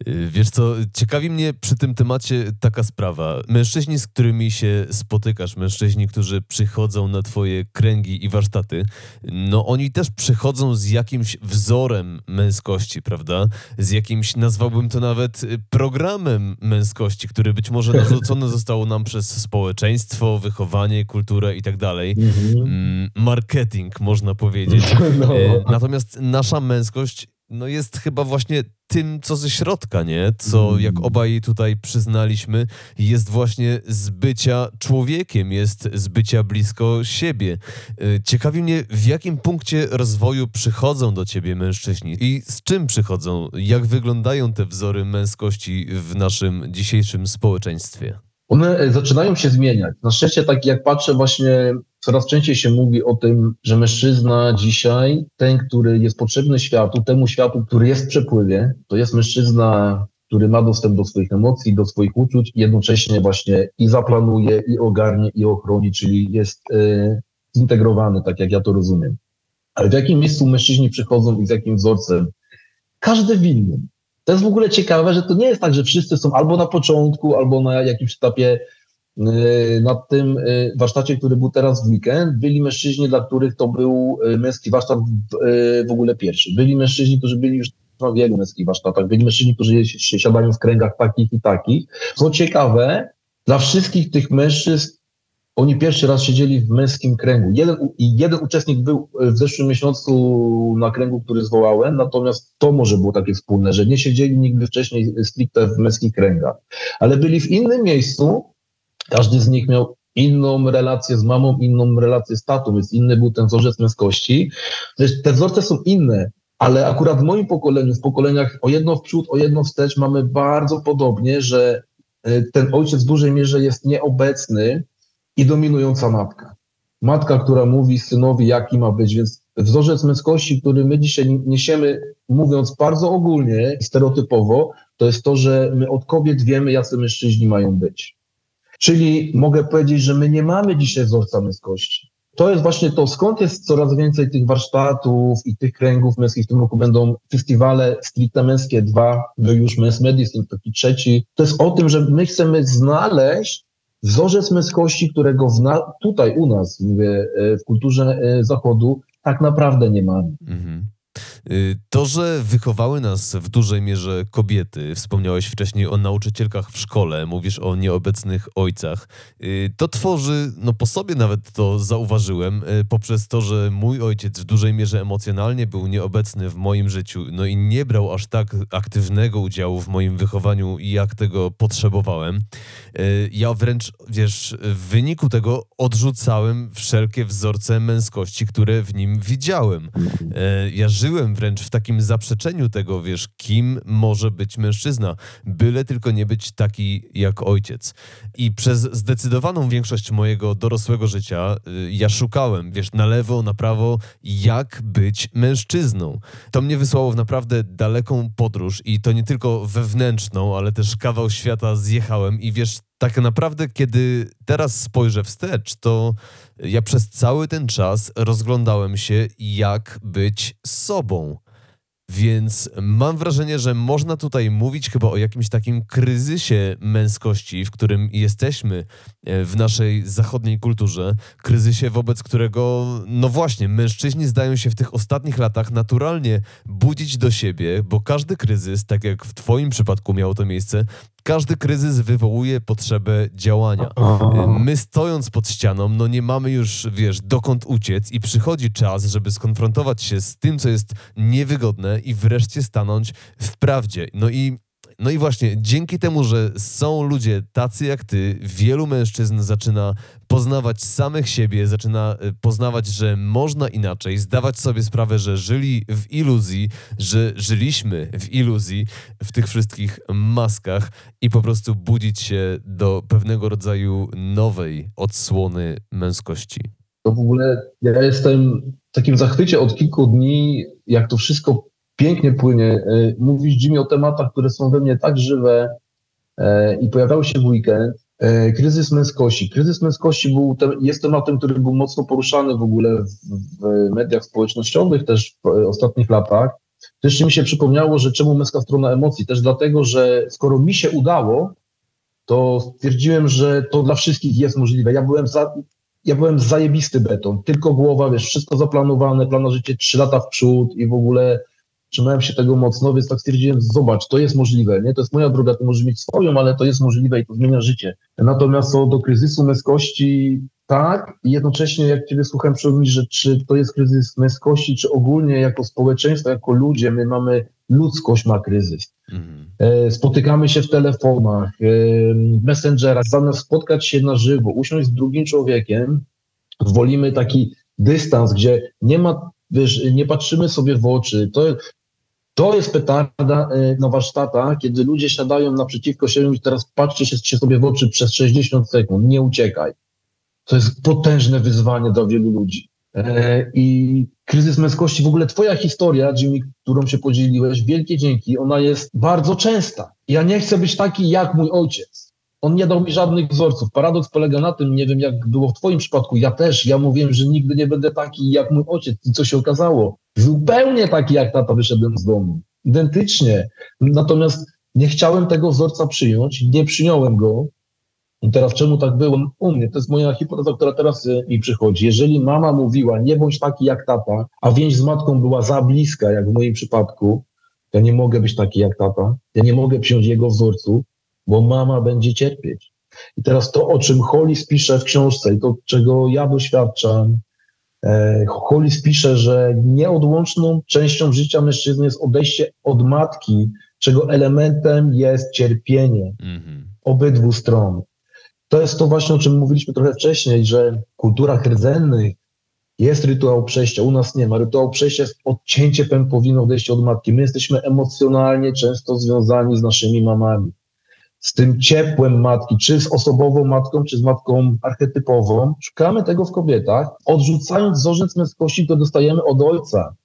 Y, wiesz co, ciekawi mnie przy tym temacie taka sprawa. Mężczyźni, z którymi się spotykasz, mężczyźni, którzy przychodzą na twoje kręgi i warsztaty, no oni też przychodzą z jakimś wzorem męskości, prawda? Z jakimś, nazwałbym to nawet y, programem męskości, który być może narzucony został nam przez społeczeństwo, wychowanie, kulturę i tak dalej. Mm, Marketing, można powiedzieć. No. Y, Natomiast nasza męskość no jest chyba właśnie tym, co ze środka, nie? Co, Mm. jak obaj tutaj przyznaliśmy, jest właśnie z bycia człowiekiem, jest z bycia blisko siebie. Y, Ciekawi mnie, w jakim punkcie rozwoju przychodzą do ciebie mężczyźni i z czym przychodzą? Jak wyglądają te wzory męskości w naszym dzisiejszym społeczeństwie? One e, zaczynają się zmieniać. Na szczęście, tak jak patrzę, właśnie coraz częściej się mówi o tym, że mężczyzna dzisiaj, ten, który jest potrzebny światu, temu światu, który jest w przepływie, to jest mężczyzna, który ma dostęp do swoich emocji, do swoich uczuć jednocześnie właśnie i zaplanuje, i ogarnie, i ochroni, czyli jest e, zintegrowany, tak jak ja to rozumiem. Ale w jakim miejscu mężczyźni przychodzą i z jakim wzorcem? Każdy w innym. To jest w ogóle ciekawe, że to nie jest tak, że wszyscy są albo na początku, albo na jakimś etapie na tym yy, warsztacie, który był teraz w weekend, byli mężczyźni, dla których to był yy, męski warsztat w, ogóle pierwszy. Byli mężczyźni, którzy byli już na wielu męskich warsztatach, byli mężczyźni, którzy się siadają w kręgach takich i takich. Co ciekawe, dla wszystkich tych mężczyzn oni pierwszy raz siedzieli w męskim kręgu. Jeden, jeden uczestnik był w zeszłym miesiącu na kręgu, który zwołałem, natomiast to może było takie wspólne, że nie siedzieli nigdy wcześniej stricte w męskich kręgach, ale byli w innym miejscu. Każdy z nich miał inną relację z mamą, inną relację z tatą, więc inny był ten wzorzec męskości. Te wzorce są inne, ale akurat w moim pokoleniu, w pokoleniach o jedno w przód, o jedno wstecz mamy bardzo podobnie, że e, ten ojciec w dużej mierze jest nieobecny, i dominująca matka. Matka, która mówi synowi, jaki ma być, więc wzorzec męskości, który my dzisiaj niesiemy, mówiąc bardzo ogólnie stereotypowo, to jest to, że my od kobiet wiemy, jacy mężczyźni mają być. Czyli mogę powiedzieć, że my nie mamy dzisiaj wzorca męskości. To jest właśnie to, skąd jest coraz więcej tych warsztatów i tych kręgów męskich. W tym roku będą festiwale stricte męskie dwa, był już Men's Medicine, taki trzeci. To jest o tym, że my chcemy znaleźć wzorzec męskości, którego na, tutaj u nas, mówię, e, w kulturze e, zachodu, tak naprawdę nie mamy. Mhm. Y, To, że wychowały nas w dużej mierze kobiety, wspomniałeś wcześniej o nauczycielkach w szkole, mówisz o nieobecnych ojcach, y, to tworzy, no po sobie nawet to zauważyłem, y, poprzez to, że mój ojciec w dużej mierze emocjonalnie był nieobecny w moim życiu, no i nie brał aż tak aktywnego udziału w moim wychowaniu, jak tego potrzebowałem. Ja wręcz, wiesz, w wyniku tego odrzucałem wszelkie wzorce męskości, które w nim widziałem. Ja żyłem wręcz w takim zaprzeczeniu tego, wiesz, kim może być mężczyzna, byle tylko nie być taki jak ojciec. I przez zdecydowaną większość mojego dorosłego życia y, ja szukałem, wiesz, na lewo, na prawo, jak być mężczyzną. To mnie wysłało w naprawdę daleką podróż i to nie tylko wewnętrzną, ale też kawał świata zjechałem i wiesz, tak naprawdę, kiedy teraz spojrzę wstecz, to ja przez cały ten czas rozglądałem się, jak być sobą. Więc mam wrażenie, że można tutaj mówić chyba o jakimś takim kryzysie męskości, w którym jesteśmy e, w naszej zachodniej kulturze. Kryzysie, wobec którego, no właśnie, mężczyźni zdają się w tych ostatnich latach naturalnie budzić do siebie, bo każdy kryzys, tak jak w Twoim przypadku miało to miejsce, każdy kryzys wywołuje potrzebę działania. My stojąc pod ścianą, no nie mamy już, wiesz, dokąd uciec i przychodzi czas, żeby skonfrontować się z tym, co jest niewygodne i wreszcie stanąć w prawdzie. No i no i właśnie, dzięki temu, że są ludzie tacy jak ty, wielu mężczyzn zaczyna poznawać samych siebie, zaczyna y, poznawać, że można inaczej, zdawać sobie sprawę, że żyli w iluzji, że żyliśmy w iluzji, w tych wszystkich maskach i po prostu budzić się do pewnego rodzaju nowej odsłony męskości. To w ogóle ja jestem w takim zachwycie od kilku dni, jak to wszystko pięknie płynie. E, Mówisz, Jimmy, o tematach, które są we mnie tak żywe e, i pojawiały się w weekend. E, Kryzys męskości. Kryzys męskości był, te- jest tematem, który był mocno poruszany w ogóle w, w mediach społecznościowych też w ostatnich latach. Też mi się przypomniało, że czemu męska strona emocji? Też dlatego, że skoro mi się udało, to stwierdziłem, że to dla wszystkich jest możliwe. Ja byłem za, ja byłem zajebisty beton, tylko głowa, wiesz, wszystko zaplanowane, plan na życie trzy lata w przód i w ogóle trzymałem się tego mocno, więc tak stwierdziłem, zobacz, to jest możliwe, nie? To jest moja droga, to może mieć swoją, ale to jest możliwe i to zmienia życie. Natomiast co do kryzysu męskości, tak, i jednocześnie jak Ciebie słucham, przypomnij, że czy to jest kryzys męskości, czy ogólnie jako społeczeństwo, jako ludzie, my mamy, ludzkość ma kryzys. Mhm. E, spotykamy się w telefonach, e, w messengerach, zamiast spotkać się na żywo, usiąść z drugim człowiekiem, wolimy taki dystans, gdzie nie ma, wiesz, nie patrzymy sobie w oczy. To, to jest petarda e, na warsztatach, kiedy ludzie siadają naprzeciwko siebie i teraz patrzcie się sobie w oczy przez 60 sekund, nie uciekaj. To jest potężne wyzwanie dla wielu ludzi. E, I kryzys męskości, w ogóle twoja historia, Jimmy, którą się podzieliłeś, wielkie dzięki, ona jest bardzo częsta. Ja nie chcę być taki jak mój ojciec. On nie dał mi żadnych wzorców. Paradoks polega na tym, nie wiem jak było w twoim przypadku, ja też, ja mówiłem, że nigdy nie będę taki jak mój ojciec. I co się okazało? Zupełnie taki jak tata wyszedłem z domu. Identycznie. Natomiast nie chciałem tego wzorca przyjąć, nie przyjąłem go, i teraz czemu tak było u mnie? To jest moja hipoteza, która teraz e, mi przychodzi. Jeżeli mama mówiła, nie bądź taki jak tata, a więź z matką była za bliska, jak w moim przypadku, ja nie mogę być taki jak tata, ja nie mogę przyjąć jego wzorcu, bo mama będzie cierpieć. I teraz to, o czym Hollis pisze w książce i to, czego ja doświadczam, e, Hollis pisze, że nieodłączną częścią życia mężczyzny jest odejście od matki, czego elementem jest cierpienie mm-hmm. obydwu stron. To jest to właśnie, o czym mówiliśmy trochę wcześniej, że w kulturach rdzennych jest rytuał przejścia, u nas nie ma. Rytuał przejścia jest odcięcie pępowiny, odejście od matki. My jesteśmy emocjonalnie często związani z naszymi mamami. Z tym ciepłem matki, czy z osobową matką, czy z matką archetypową. Szukamy tego w kobietach, odrzucając wzorzec męskości, który dostajemy od ojca.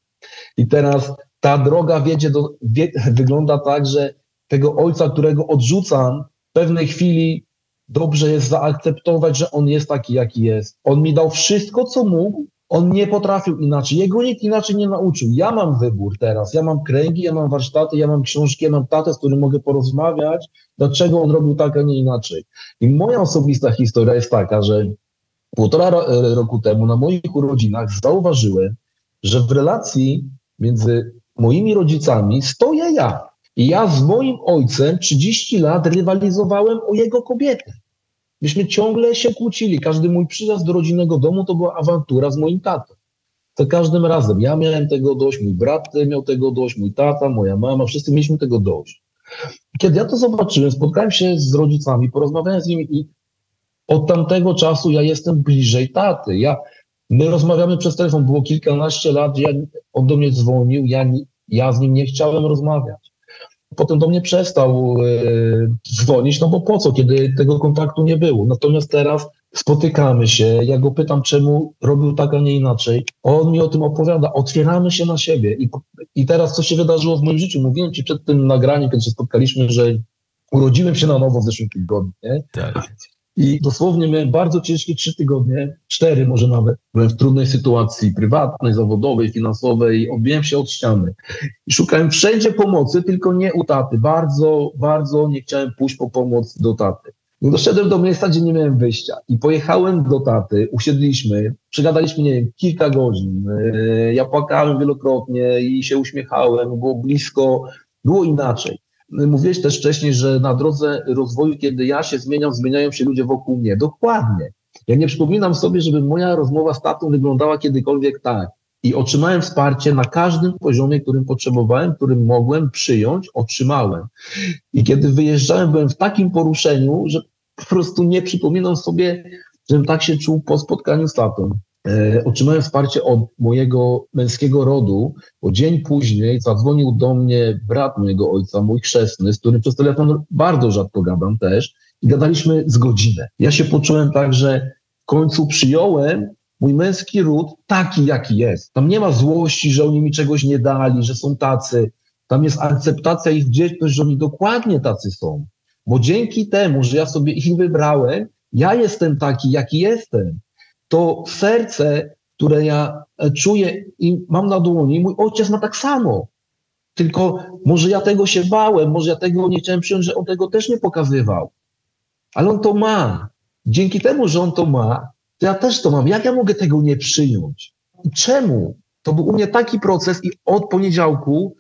I teraz ta droga wiedzie do, wie, wygląda tak, że tego ojca, którego odrzucam, w pewnej chwili dobrze jest zaakceptować, że on jest taki, jaki jest. On mi dał wszystko, co mógł, on nie potrafił inaczej. Jego nikt inaczej nie nauczył. Ja mam wybór teraz. Ja mam kręgi, ja mam warsztaty, ja mam książki, ja mam tatę, z którym mogę porozmawiać, dlaczego on robił tak, a nie inaczej. I moja osobista historia jest taka, że półtora roku temu na moich urodzinach zauważyłem, że w relacji między moimi rodzicami stoję ja. I ja z moim ojcem 30 lat rywalizowałem o jego kobietę. Myśmy ciągle się kłócili. Każdy mój przyjazd do rodzinnego domu to była awantura z moim tatą. To każdym razem. Ja miałem tego dość, mój brat miał tego dość, mój tata, moja mama, wszyscy mieliśmy tego dość. Kiedy ja to zobaczyłem, spotkałem się z rodzicami, porozmawiałem z nimi i od tamtego czasu ja jestem bliżej taty. Ja, my rozmawiamy przez telefon, było kilkanaście lat, ja, on do mnie dzwonił, ja, ja z nim nie chciałem rozmawiać potem do mnie przestał e, dzwonić, no bo po co, kiedy tego kontaktu nie było. Natomiast teraz spotykamy się, ja go pytam, czemu robił tak, a nie inaczej. On mi o tym opowiada, otwieramy się na siebie. I, i teraz co się wydarzyło w moim życiu? Mówiłem ci przed tym nagraniem, kiedy się spotkaliśmy, że urodziłem się na nowo w zeszłym tygodniu. Nie? Tak. I dosłownie miałem bardzo ciężkie trzy tygodnie, cztery może nawet. Byłem w trudnej sytuacji prywatnej, zawodowej, finansowej. Odbiłem się od ściany. I szukałem wszędzie pomocy, tylko nie u taty. Bardzo, bardzo nie chciałem pójść po pomoc do taty. I doszedłem do miejsca, gdzie nie miałem wyjścia. I pojechałem do taty, usiedliśmy, przegadaliśmy, nie wiem, kilka godzin. E, ja płakałem wielokrotnie i się uśmiechałem, było blisko, było inaczej. Mówiłeś też wcześniej, że na drodze rozwoju, kiedy ja się zmieniam, zmieniają się ludzie wokół mnie. Dokładnie. Ja nie przypominam sobie, żeby moja rozmowa z tatą wyglądała kiedykolwiek tak. I otrzymałem wsparcie na każdym poziomie, którym potrzebowałem, którym mogłem przyjąć, otrzymałem. I kiedy wyjeżdżałem, byłem w takim poruszeniu, że po prostu nie przypominam sobie, żebym tak się czuł po spotkaniu z tatą. E, otrzymałem wsparcie od mojego męskiego rodu, bo dzień później zadzwonił do mnie brat mojego ojca, mój chrzestny, z którym przez telefon bardzo rzadko gadam też i gadaliśmy z godzinę. Ja się poczułem tak, że w końcu przyjąłem mój męski ród taki, jaki jest. Tam nie ma złości, że oni mi czegoś nie dali, że są tacy. Tam jest akceptacja ich wdzięczność, że oni dokładnie tacy są. Bo dzięki temu, że ja sobie ich wybrałem, ja jestem taki, jaki jestem to serce, które ja e, czuję i mam na dłoni, mój ojciec ma tak samo. Tylko może ja tego się bałem, może ja tego nie chciałem przyjąć, że on tego też nie pokazywał. Ale on to ma. Dzięki temu, że on to ma, to ja też to mam. Jak ja mogę tego nie przyjąć? I czemu? To był u mnie taki proces i od poniedziałku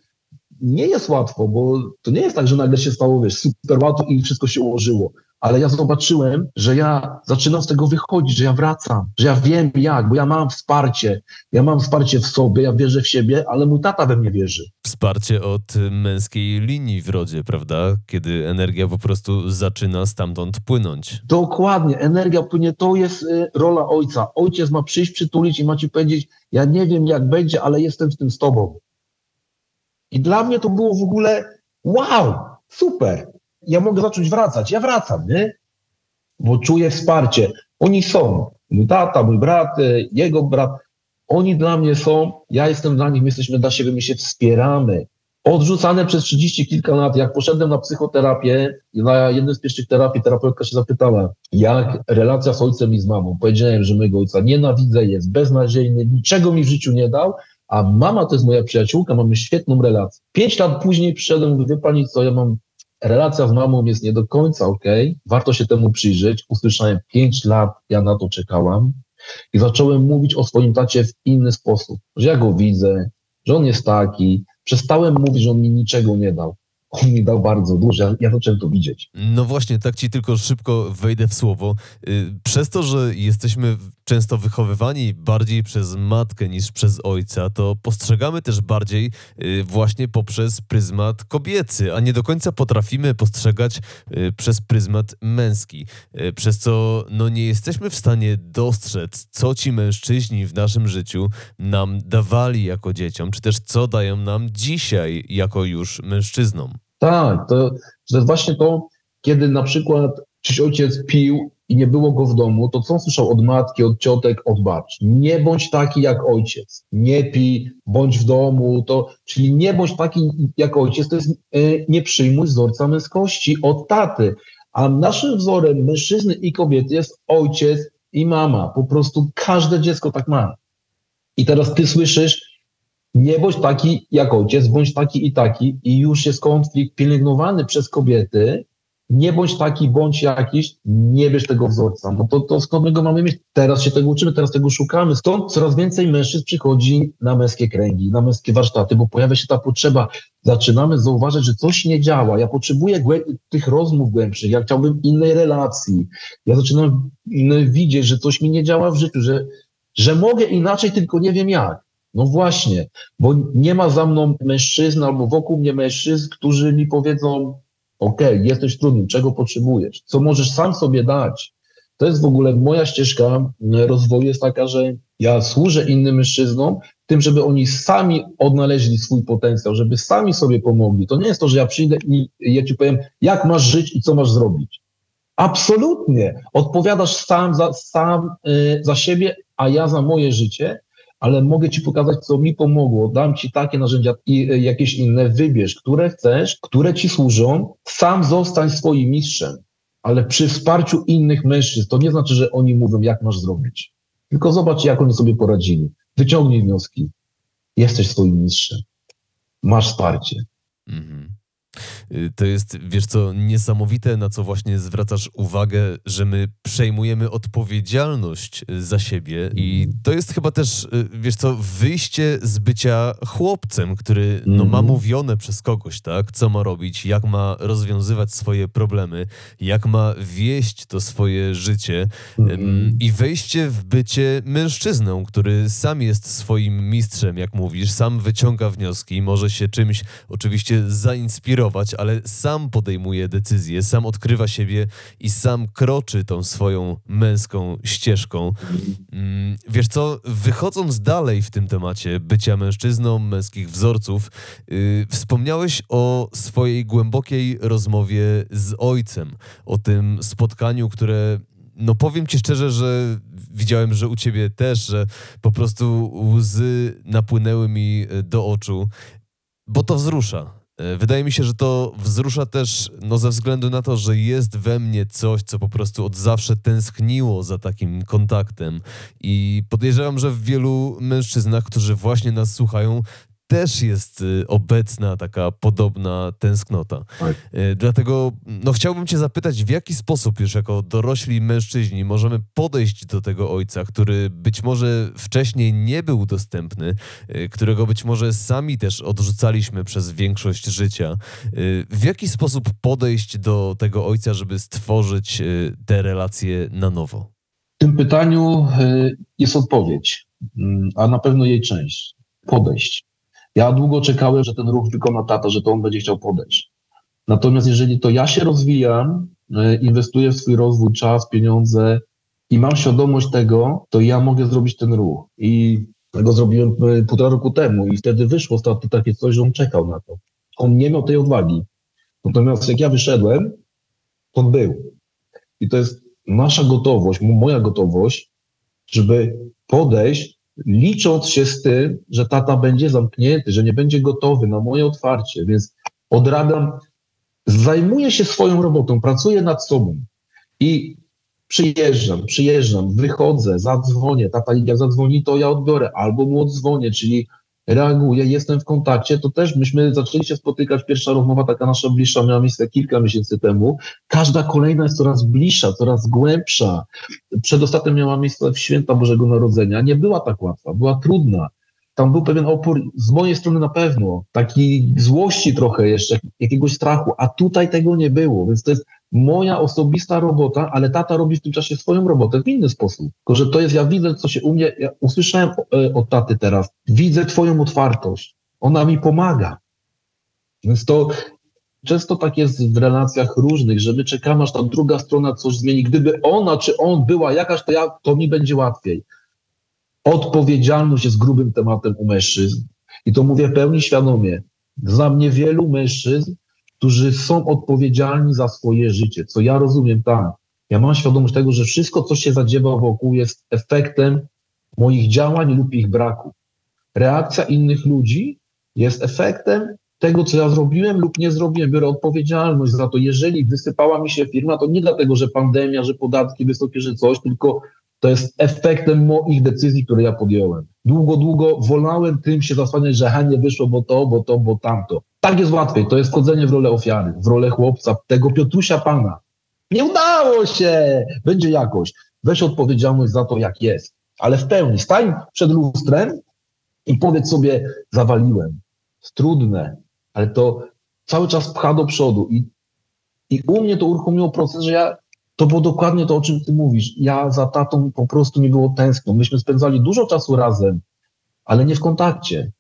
nie jest łatwo, bo to nie jest tak, że nagle się stało, wiesz, super łatwo i wszystko się ułożyło. Ale ja zobaczyłem, że ja zaczynam z tego wychodzić, że ja wracam, że ja wiem jak, bo ja mam wsparcie. Ja mam wsparcie w sobie, ja wierzę w siebie, ale mój tata we mnie wierzy. Wsparcie od męskiej linii w rodzie, prawda? Kiedy energia po prostu zaczyna stamtąd płynąć. Dokładnie, energia płynie, to jest y, rola ojca. Ojciec ma przyjść, przytulić i ma ci powiedzieć, ja nie wiem jak będzie, ale jestem w tym z tobą. I dla mnie to było w ogóle wow, super. Ja mogę zacząć wracać. Ja wracam, nie? Bo czuję wsparcie. Oni są. Mój tata, mój brat, y, jego brat. Oni dla mnie są, ja jestem dla nich, my jesteśmy dla siebie, my się wspieramy. Odrzucane przez 30 kilka lat, jak poszedłem na psychoterapię, na jednym z pierwszych terapii terapeutka się zapytała, jak relacja z ojcem i z mamą. Powiedziałem, że mojego ojca nienawidzę, jest beznadziejny, niczego mi w życiu nie dał, a mama to jest moja przyjaciółka, mamy świetną relację. Pięć lat później przyszedłem, mówię, wie pani co, ja mam, relacja z mamą jest nie do końca ok, warto się temu przyjrzeć. Usłyszałem pięć lat, ja na to czekałam i zacząłem mówić o swoim tacie w inny sposób, że ja go widzę, że on jest taki. Przestałem mówić, że on mi niczego nie dał. On mi dał bardzo dużo, ja, ja zacząłem to widzieć. No właśnie, tak ci tylko szybko wejdę w słowo. Y, Przez to, że jesteśmy często wychowywani bardziej przez matkę niż przez ojca, to postrzegamy też bardziej y, właśnie poprzez pryzmat kobiecy, a nie do końca potrafimy postrzegać y, przez pryzmat męski. Y, Przez co no, nie jesteśmy w stanie dostrzec, co ci mężczyźni w naszym życiu nam dawali jako dzieciom, czy też co dają nam dzisiaj jako już mężczyznom. Tak, to, to właśnie to, kiedy na przykład czyś ojciec pił i nie było go w domu, to co słyszał od matki, od ciotek, od babci? Nie bądź taki jak ojciec. Nie pij, bądź w domu, to, czyli nie bądź taki jak ojciec, to jest e, nie przyjmuj wzorca męskości od taty. A naszym wzorem mężczyzny i kobiety jest ojciec i mama. Po prostu każde dziecko tak ma. I teraz ty słyszysz, nie bądź taki jak ojciec, bądź taki i taki, i już jest konflikt pielęgnowany przez kobiety, nie bądź taki, bądź jakiś, nie bierz tego wzorca. No to, to skąd my go mamy mieć? Teraz się tego uczymy, teraz tego szukamy. Stąd coraz więcej mężczyzn przychodzi na męskie kręgi, na męskie warsztaty, bo pojawia się ta potrzeba. Zaczynamy zauważać, że coś nie działa. Ja potrzebuję tych rozmów głębszych, ja chciałbym innej relacji. Ja zaczynam mm, widzieć, że coś mi nie działa w życiu, że, że mogę inaczej, tylko nie wiem jak. No właśnie, bo nie ma za mną mężczyzn albo wokół mnie mężczyzn, którzy mi powiedzą, okej, jesteś trudny, czego potrzebujesz, co możesz sam sobie dać. To jest w ogóle moja ścieżka rozwoju jest taka, że ja służę innym mężczyznom tym, żeby oni sami odnaleźli swój potencjał, żeby sami sobie pomogli. To nie jest to, że ja przyjdę i ja ci powiem, jak masz żyć i co masz zrobić. Absolutnie. Odpowiadasz sam za, sam y, za siebie, a ja za moje życie, ale mogę ci pokazać, co mi pomogło. Dam ci takie narzędzia i y, jakieś inne. Wybierz, które chcesz, które ci służą. Sam zostań swoim mistrzem, ale przy wsparciu innych mężczyzn. To nie znaczy, że oni mówią, jak masz zrobić. Tylko zobacz, jak oni sobie poradzili. Wyciągnij wnioski. Jesteś swoim mistrzem. Masz wsparcie. Mhm. Y, To jest, wiesz co, niesamowite, na co właśnie zwracasz uwagę, że my przejmujemy odpowiedzialność y, za siebie. I to jest chyba też, y, wiesz co, wyjście z bycia chłopcem, który no, ma Mhm. mówione przez kogoś, tak, co ma robić, jak ma rozwiązywać swoje problemy, jak ma wieść to swoje życie. Ym, i wejście w bycie mężczyzną, który sam jest swoim mistrzem, jak mówisz, sam wyciąga wnioski, może się czymś oczywiście zainspirować, ale sam podejmuje decyzje, sam odkrywa siebie i sam kroczy tą swoją męską ścieżką. Ym, Wiesz co, wychodząc dalej w tym temacie bycia mężczyzną, męskich wzorców, yy, wspomniałeś o swojej głębokiej rozmowie z ojcem, o tym spotkaniu, które no powiem ci szczerze, że widziałem, że u ciebie też, że po prostu łzy napłynęły mi e, do oczu, bo to wzrusza. E, Wydaje mi się, że to wzrusza też no, ze względu na to, że jest we mnie coś, co po prostu od zawsze tęskniło za takim kontaktem. I podejrzewam, że w wielu mężczyznach, którzy właśnie nas słuchają, też jest y, obecna taka podobna tęsknota. Tak. Y, Dlatego no, chciałbym Cię zapytać, w jaki sposób już jako dorośli mężczyźni możemy podejść do tego ojca, który być może wcześniej nie był dostępny, y, którego być może sami też odrzucaliśmy przez większość życia. W jaki sposób podejść do tego ojca, żeby stworzyć te relacje na nowo? W tym pytaniu jest odpowiedź, mm, a na pewno jej część. Podejść. Ja długo czekałem, że ten ruch wykona tata, że to on będzie chciał podejść. Natomiast jeżeli to ja się rozwijam, y, inwestuję w swój rozwój, czas, pieniądze i mam świadomość tego, to ja mogę zrobić ten ruch. I go zrobiłem y, półtora roku temu i wtedy wyszło taty takie coś, że on czekał na to. On nie miał tej odwagi. Natomiast jak ja wyszedłem, to był. I to jest nasza gotowość, moja gotowość, żeby podejść, licząc się z tym, że tata będzie zamknięty, że nie będzie gotowy na moje otwarcie. Więc odrabiam, zajmuję się swoją robotą, pracuję nad sobą i przyjeżdżam, przyjeżdżam, wychodzę, zadzwonię, tata jak zadzwoni, to ja odbiorę, albo mu odzwonię, czyli reaguję, jestem w kontakcie, to też myśmy zaczęli się spotykać, pierwsza rozmowa taka nasza bliższa miała miejsce kilka miesięcy temu, każda kolejna jest coraz bliższa, coraz głębsza. Przedostatnia miała miejsce w święta Bożego Narodzenia. Nie była tak łatwa, była trudna. Tam był pewien opór z mojej strony na pewno, taki złości trochę jeszcze, jakiegoś strachu, a tutaj tego nie było, więc to jest moja osobista robota, ale tata robi w tym czasie swoją robotę w inny sposób. Tylko, że to jest, ja widzę, co się u mnie, ja usłyszałem e, od taty teraz, widzę twoją otwartość, ona mi pomaga. Więc to często tak jest w relacjach różnych, że my czekamy, aż ta druga strona coś zmieni. Gdyby ona czy on była jakaś, to, ja, to mi będzie łatwiej. Odpowiedzialność jest grubym tematem u mężczyzn. I to mówię pełni świadomie. Znam niewielu mężczyzn, którzy są odpowiedzialni za swoje życie. Co ja rozumiem, tak. Ja mam świadomość tego, że wszystko, co się zadziewa wokół, jest efektem moich działań lub ich braku. Reakcja innych ludzi jest efektem tego, co ja zrobiłem lub nie zrobiłem. Biorę odpowiedzialność za to. Jeżeli wysypała mi się firma, to nie dlatego, że pandemia, że podatki wysokie, że coś, tylko to jest efektem moich decyzji, które ja podjąłem. Długo, długo wolałem tym się zasłaniać, że nie wyszło, bo to, bo to, bo tamto. Tak jest łatwiej. To jest wchodzenie w rolę ofiary, w rolę chłopca, tego Piotrusia Pana. Nie udało się! Będzie jakoś. Weź odpowiedzialność za to, jak jest. Ale w pełni. Stań przed lustrem i powiedz sobie, zawaliłem. Trudne, ale to cały czas pcha do przodu. I, I u mnie to uruchomiło proces, że ja to było dokładnie to, o czym ty mówisz. Ja za tatą po prostu nie było tęskno. Myśmy spędzali dużo czasu razem, ale nie w kontakcie.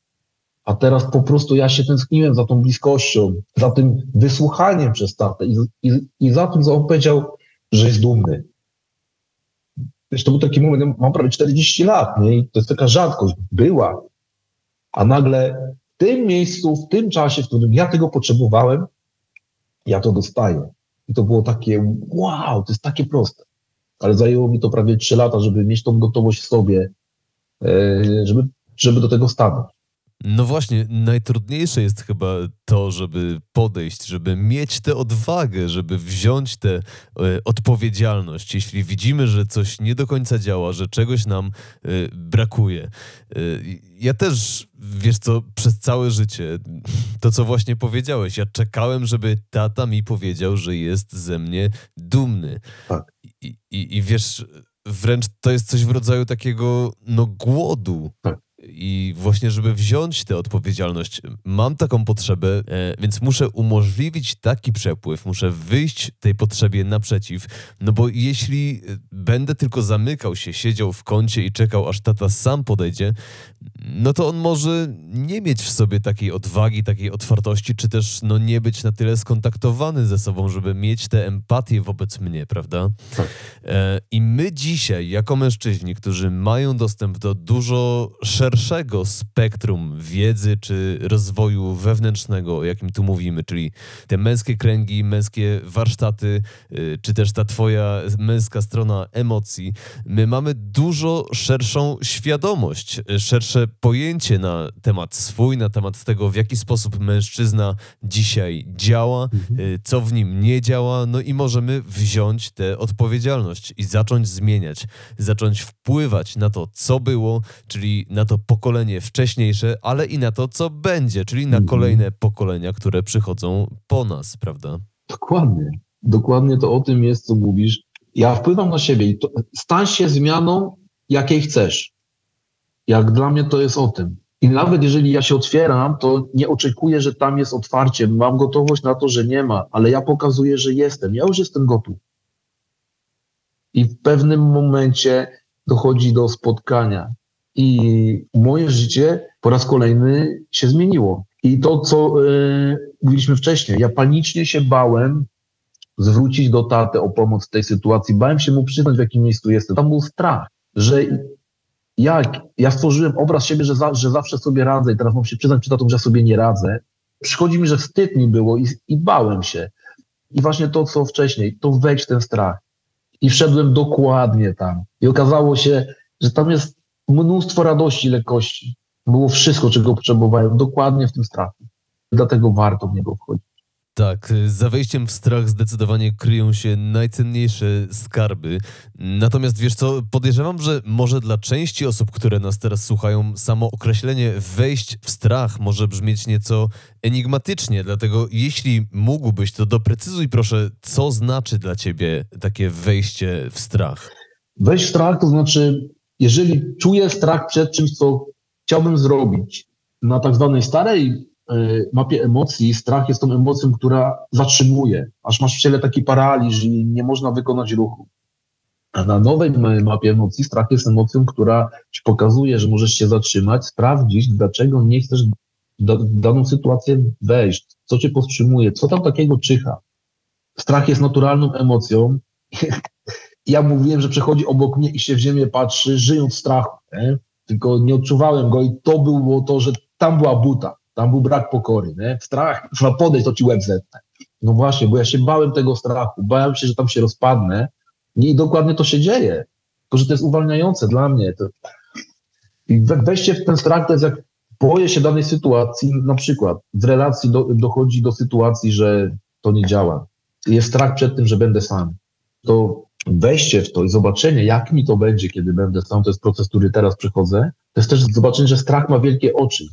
A teraz po prostu ja się tęskniłem za tą bliskością, za tym wysłuchaniem przez tatę i, i, i za tym, co on powiedział, że jest dumny. Wiesz, to był taki moment, ja mam prawie 40 lat, nie? I to jest taka rzadkość, była. A nagle w tym miejscu, w tym czasie, w którym ja tego potrzebowałem, ja to dostaję. I to było takie, wow, to jest takie proste. Ale zajęło mi to prawie 3 lata, żeby mieć tą gotowość w sobie, e, żeby, żeby do tego stanąć. No właśnie, najtrudniejsze jest chyba to, żeby podejść, żeby mieć tę odwagę, żeby wziąć tę e, odpowiedzialność. Jeśli widzimy, że coś nie do końca działa, że czegoś nam e, brakuje. E, ja też, wiesz co, przez całe życie, to co właśnie powiedziałeś, ja czekałem, żeby tata mi powiedział, że jest ze mnie dumny. Tak. I, i, i wiesz, wręcz to jest coś w rodzaju takiego, no, głodu. Tak. I właśnie, żeby wziąć tę odpowiedzialność, mam taką potrzebę, e, więc muszę umożliwić taki przepływ, muszę wyjść tej potrzebie naprzeciw, no bo jeśli e, będę tylko zamykał się, siedział w kącie i czekał, aż tata sam podejdzie, no to on może nie mieć w sobie takiej odwagi, takiej otwartości, czy też no nie być na tyle skontaktowany ze sobą, żeby mieć tę empatię wobec mnie, prawda? Tak. E, I my dzisiaj, jako mężczyźni, którzy mają dostęp do dużo szerszego spektrum wiedzy czy rozwoju wewnętrznego, o jakim tu mówimy, czyli te męskie kręgi, męskie warsztaty, y, czy też ta twoja męska strona emocji, my mamy dużo szerszą świadomość, y, szersze pojęcie na temat swój, na temat tego, w jaki sposób mężczyzna dzisiaj działa, y, co w nim nie działa, no i możemy wziąć tę odpowiedzialność i zacząć zmieniać, zacząć wpływać na to, co było, czyli na to pokolenie wcześniejsze, ale i na to, co będzie, czyli na Mhm. kolejne pokolenia, które przychodzą po nas, prawda? Dokładnie. Dokładnie to o tym jest, co mówisz. Ja wpływam na siebie i to, stań się zmianą, jakiej chcesz. Jak dla mnie to jest o tym. I nawet jeżeli ja się otwieram, to nie oczekuję, że tam jest otwarcie. Mam gotowość na to, że nie ma, ale ja pokazuję, że jestem. Ja już jestem gotów. I w pewnym momencie dochodzi do spotkania. I moje życie po raz kolejny się zmieniło. I to, co e, mówiliśmy wcześniej, ja panicznie się bałem zwrócić do taty o pomoc w tej sytuacji. Bałem się mu przyznać, w jakim miejscu jestem. Tam był strach, że jak ja stworzyłem obraz siebie, że, za, że zawsze sobie radzę i teraz mam się przyznać przed tatą, że sobie nie radzę. Przychodzi mi, że wstyd mi było i, i bałem się. I właśnie to, co wcześniej, to wejść w ten strach. I wszedłem dokładnie tam. I okazało się, że tam jest mnóstwo radości, lekkości. Było wszystko, czego potrzebowałem, dokładnie w tym strachu. Dlatego warto w niego wchodzić. Tak, za wejściem w strach zdecydowanie kryją się najcenniejsze skarby. Natomiast wiesz co, podejrzewam, że może dla części osób, które nas teraz słuchają, samo określenie wejść w strach może brzmieć nieco enigmatycznie. Dlatego jeśli mógłbyś, to doprecyzuj proszę, co znaczy dla ciebie takie wejście w strach. Wejść w strach to znaczy, jeżeli czuję strach przed czymś, co chciałbym zrobić, na tak zwanej starej y, mapie emocji, strach jest tą emocją, która zatrzymuje, aż masz w ciele taki paraliż i nie można wykonać ruchu. A na nowej ma- mapie emocji strach jest emocją, która ci pokazuje, że możesz się zatrzymać, sprawdzić, dlaczego nie chcesz w daną sytuację wejść, co cię powstrzymuje, co tam takiego czyha. Strach jest naturalną emocją. Ja mówiłem, że przechodzi obok mnie i się w ziemię patrzy, żyjąc w strachu. Nie? Tylko nie odczuwałem go i to było to, że tam była buta, tam był brak pokory. Nie? Strach, trzeba podejść, to ci łeb zetnę. No właśnie, bo ja się bałem tego strachu, bałem się, że tam się rozpadnę i dokładnie to się dzieje. Tylko, że to jest uwalniające dla mnie. To... I we- wejście w ten strach to jest jak boję się danej sytuacji, na przykład w relacji do, dochodzi do sytuacji, że to nie działa. Jest strach przed tym, że będę sam. To wejście w to i zobaczenie, jak mi to będzie, kiedy będę sam, to jest proces, który teraz przechodzę. To jest też zobaczenie, że strach ma wielkie oczy.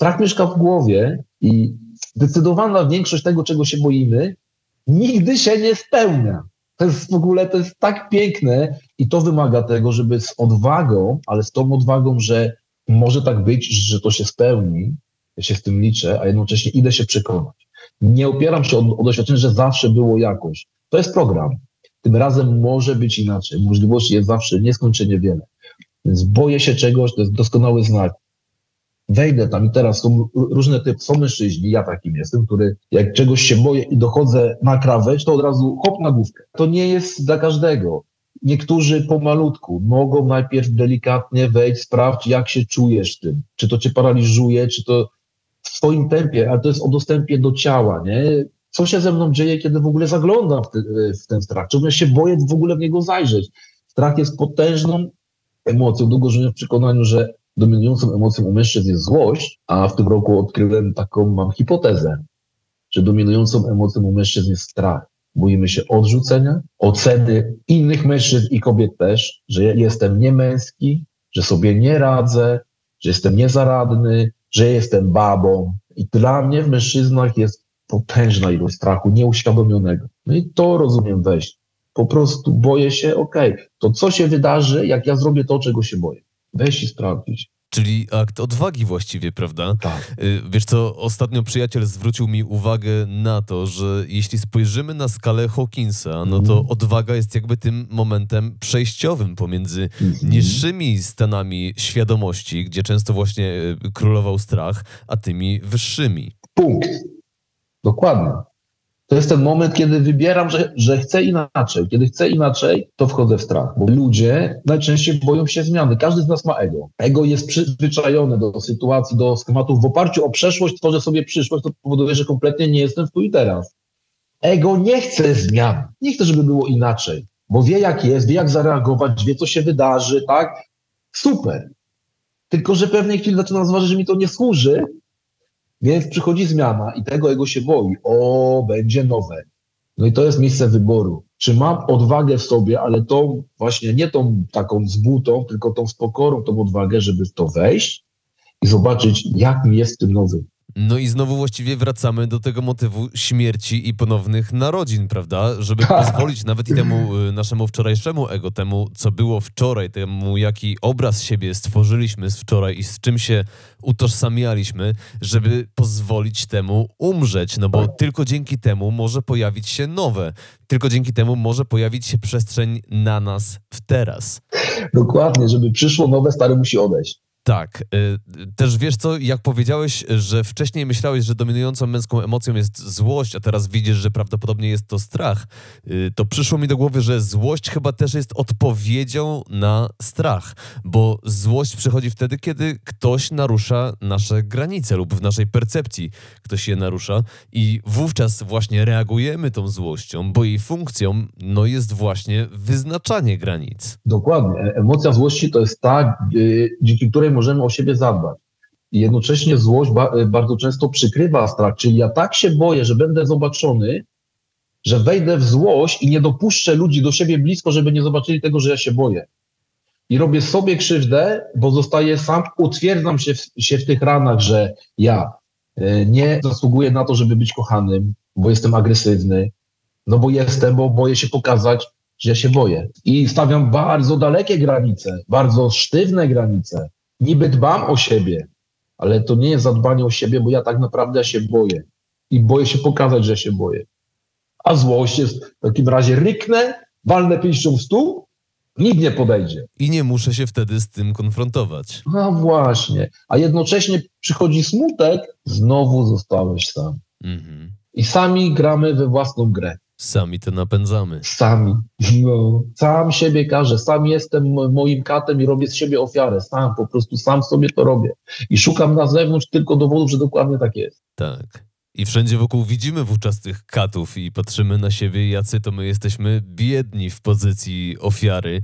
Strach mieszka w głowie i zdecydowana większość tego, czego się boimy, nigdy się nie spełnia. To jest w ogóle, to jest tak piękne i to wymaga tego, żeby z odwagą, ale z tą odwagą, że może tak być, że to się spełni, ja się z tym liczę, a jednocześnie idę się przekonać. Nie opieram się o, o doświadczenie, że zawsze było jakoś. To jest program. Tym razem może być inaczej. Możliwości jest zawsze nieskończenie wiele. Więc boję się czegoś, to jest doskonały znak. Wejdę tam i teraz są różne typy, są mężczyźni, ja takim jestem, który jak czegoś się boję i dochodzę na krawędź, to od razu hop na główkę. To nie jest dla każdego. Niektórzy pomalutku mogą najpierw delikatnie wejść, sprawdź jak się czujesz tym. Czy to cię paraliżuje, czy to w swoim tempie, ale to jest o dostępie do ciała, nie? Co się ze mną dzieje, kiedy w ogóle zaglądam w, te, w ten strach? Czemu ja się boję w ogóle w niego zajrzeć? Strach jest potężną emocją. Długo żyłem w przekonaniu, że dominującą emocją u mężczyzn jest złość, a w tym roku odkryłem taką, mam hipotezę, że dominującą emocją u mężczyzn jest strach. Boimy się odrzucenia, oceny innych mężczyzn i kobiet też, że jestem niemęski, że sobie nie radzę, że jestem niezaradny, że jestem babą. I dla mnie w mężczyznach jest potężna ilość strachu nieuświadomionego. No i to rozumiem wejść. Po prostu boję się, okej, to co się wydarzy, jak ja zrobię to, czego się boję? Wejść i sprawdzić. Czyli akt odwagi właściwie, prawda? Tak. Y, Wiesz co, ostatnio przyjaciel zwrócił mi uwagę na to, że jeśli spojrzymy na skalę Hawkinsa, no to Mhm. odwaga jest jakby tym momentem przejściowym pomiędzy Mhm. niższymi stanami świadomości, gdzie często właśnie y, królował strach, a tymi wyższymi. Punkt. Dokładnie. To jest ten moment, kiedy wybieram, że, że chcę inaczej. Kiedy chcę inaczej, to wchodzę w strach. Bo ludzie najczęściej boją się zmiany. Każdy z nas ma ego. Ego jest przyzwyczajone do sytuacji, do schematów. W oparciu o przeszłość tworzę sobie przyszłość, to powoduje, że kompletnie nie jestem tu i teraz. Ego nie chce zmian. Nie chce, żeby było inaczej. Bo wie, jak jest, wie, jak zareagować, wie, co się wydarzy, tak? Super. Tylko, że pewnej chwili zaczynam zauważyć, że mi to nie służy, więc przychodzi zmiana i tego ego się boi. O, będzie nowe. No i to jest miejsce wyboru. Czy mam odwagę w sobie, ale tą właśnie nie tą taką z butą, tylko tą z pokorą, tą odwagę, żeby w to wejść, i zobaczyć, jak mi jest w tym nowym. No i znowu właściwie wracamy do tego motywu śmierci i ponownych narodzin, prawda? Żeby pozwolić nawet i temu y, naszemu wczorajszemu ego, temu co było wczoraj, temu jaki obraz siebie stworzyliśmy z wczoraj i z czym się utożsamialiśmy, żeby pozwolić temu umrzeć, no bo tylko dzięki temu może pojawić się nowe. Tylko dzięki temu może pojawić się przestrzeń na nas w teraz. Dokładnie, żeby przyszło nowe, stare musi odejść. Tak. y, Też wiesz co, jak powiedziałeś, że wcześniej myślałeś, że dominującą męską emocją jest złość, a teraz widzisz, że prawdopodobnie jest to strach, y, to przyszło mi do głowy, że złość chyba też jest odpowiedzią na strach, bo złość przychodzi wtedy, kiedy ktoś narusza nasze granice lub w naszej percepcji ktoś je narusza i wówczas właśnie reagujemy tą złością, bo jej funkcją no, jest właśnie wyznaczanie granic. Dokładnie. Emocja złości to jest ta, y, dzięki której możemy o siebie zadbać. I jednocześnie złość ba- y, bardzo często przykrywa strach, czyli ja tak się boję, że będę zobaczony, że wejdę w złość i nie dopuszczę ludzi do siebie blisko, żeby nie zobaczyli tego, że ja się boję. I robię sobie krzywdę, bo zostaję sam, utwierdzam się w, się w tych ranach, że ja y, nie zasługuję na to, żeby być kochanym, bo jestem agresywny, no bo jestem, bo boję się pokazać, że ja się boję. I stawiam bardzo dalekie granice, bardzo sztywne granice. Niby dbam o siebie, ale to nie jest zadbanie o siebie, bo ja tak naprawdę się boję. I boję się pokazać, że się boję. A złość jest w takim razie ryknę, walnę pięścią w stół, nikt nie podejdzie. I nie muszę się wtedy z tym konfrontować. No właśnie. A jednocześnie przychodzi smutek, znowu zostałeś sam. Mhm. I sami gramy we własną grę. Sami to napędzamy. Sami. No, sam siebie każę, sam jestem mo- moim katem i robię z siebie ofiarę. Sam, po prostu sam sobie to robię. I szukam na zewnątrz tylko dowodów, że dokładnie tak jest. Tak. I wszędzie wokół widzimy wówczas tych katów i patrzymy na siebie, jacy to my jesteśmy biedni w pozycji ofiary.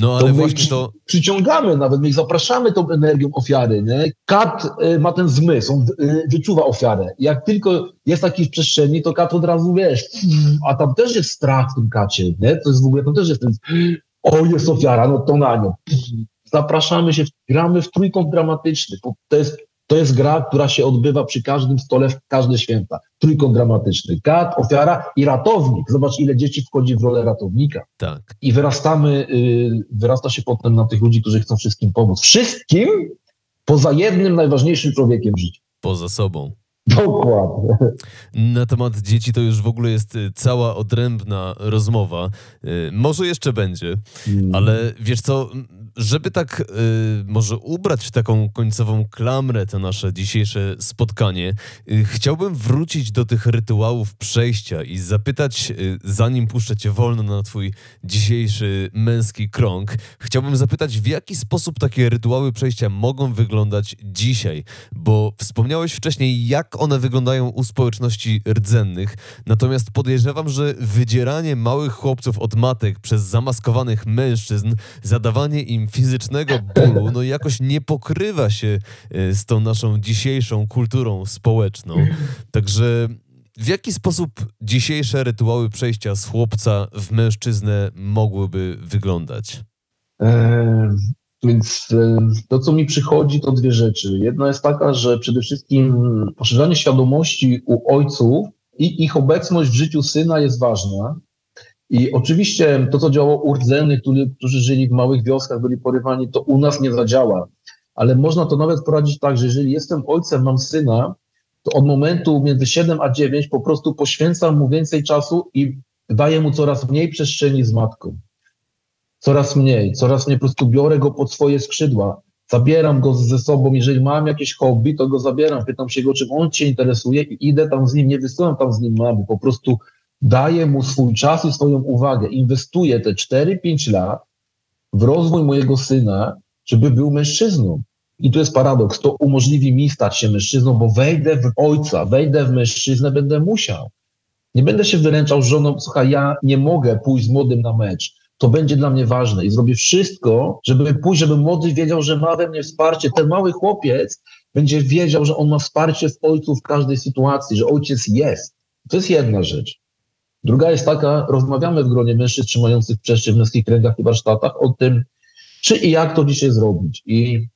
No ale To właśnie to... Przyciągamy nawet, my ich zapraszamy tą energią ofiary. Nie? Kat y, ma ten zmysł, on y, wyczuwa ofiarę. Jak tylko jest taki w przestrzeni, to kat od razu wiesz, a tam też jest strach w tym kacie. Nie? To jest w ogóle, tam też jest ten, o jest ofiara, no to na nią. Zapraszamy się, gramy w trójkąt dramatyczny. To jest, to jest gra, która się odbywa przy każdym stole w każde święta. Trójkąt dramatyczny. Kat, ofiara i ratownik. Zobacz, ile dzieci wchodzi w rolę ratownika Tak. i wyrastamy, y, wyrasta się potem na tych ludzi, którzy chcą wszystkim pomóc. Wszystkim poza jednym najważniejszym człowiekiem w życiu. Poza sobą. Dokładnie. Na temat dzieci to już w ogóle jest y, cała odrębna rozmowa. Y, Może jeszcze będzie, ale wiesz co, żeby tak y, może ubrać w taką końcową klamrę to nasze dzisiejsze spotkanie, y, chciałbym wrócić do tych rytuałów przejścia i zapytać, y, zanim puszczę cię wolno na twój dzisiejszy męski krąg, chciałbym zapytać, w jaki sposób takie rytuały przejścia mogą wyglądać dzisiaj, bo wspomniałeś wcześniej, jak one wyglądają u społeczności rdzennych, natomiast podejrzewam, że wydzieranie małych chłopców od matek przez zamaskowanych mężczyzn, zadawanie im fizycznego bólu, no jakoś nie pokrywa się e, z tą naszą dzisiejszą kulturą społeczną. Także w jaki sposób dzisiejsze rytuały przejścia z chłopca w mężczyznę mogłyby wyglądać? Więc e, to, co mi przychodzi, to dwie rzeczy. Jedna jest taka, że przede wszystkim poszerzanie świadomości u ojców i ich obecność w życiu syna jest ważna. I oczywiście to, co działało u rdzennych, którzy, którzy żyli w małych wioskach, byli porywani, to u nas nie zadziała. Ale można to nawet poradzić tak, że jeżeli jestem ojcem, mam syna, to od momentu między 7 a 9 po prostu poświęcam mu więcej czasu i daję mu coraz mniej przestrzeni z matką. Coraz mniej, coraz mniej. Po prostu biorę go pod swoje skrzydła, zabieram go ze sobą, jeżeli mam jakieś hobby, to go zabieram, pytam się go, czym on cię interesuje i idę tam z nim, nie wysyłam tam z nim mamy, po prostu daję mu swój czas i swoją uwagę, inwestuję te 4-5 lat w rozwój mojego syna, żeby był mężczyzną. I tu jest paradoks, to umożliwi mi stać się mężczyzną, bo wejdę w ojca, wejdę w mężczyznę, będę musiał. Nie będę się wyręczał żoną, słuchaj, ja nie mogę pójść z młodym na mecz. To będzie dla mnie ważne i zrobię wszystko, żeby pójść, żeby młody wiedział, że ma we mnie wsparcie. Ten mały chłopiec będzie wiedział, że on ma wsparcie w ojcu w każdej sytuacji, że ojciec jest. To jest jedna rzecz. Druga jest taka, rozmawiamy w gronie mężczyzn trzymających przeszczy w męskich kręgach i warsztatach o tym, czy i jak to dzisiaj zrobić. I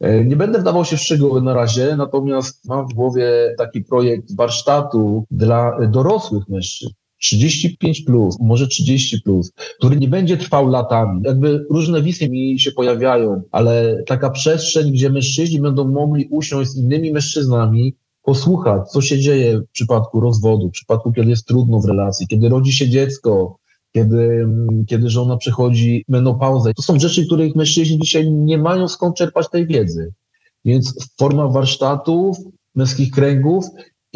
E, nie będę wdawał się w szczegóły na razie, natomiast mam w głowie taki projekt warsztatu dla dorosłych mężczyzn. 35 plus, może 30 plus, który nie będzie trwał latami. Jakby różne wizje mi się pojawiają, ale taka przestrzeń, gdzie mężczyźni będą mogli usiąść z innymi mężczyznami, posłuchać, co się dzieje w przypadku rozwodu, w przypadku, kiedy jest trudno w relacji, kiedy rodzi się dziecko, kiedy, kiedy żona przechodzi menopauzę. To są rzeczy, których mężczyźni dzisiaj nie mają skąd czerpać tej wiedzy. Więc forma warsztatów, męskich kręgów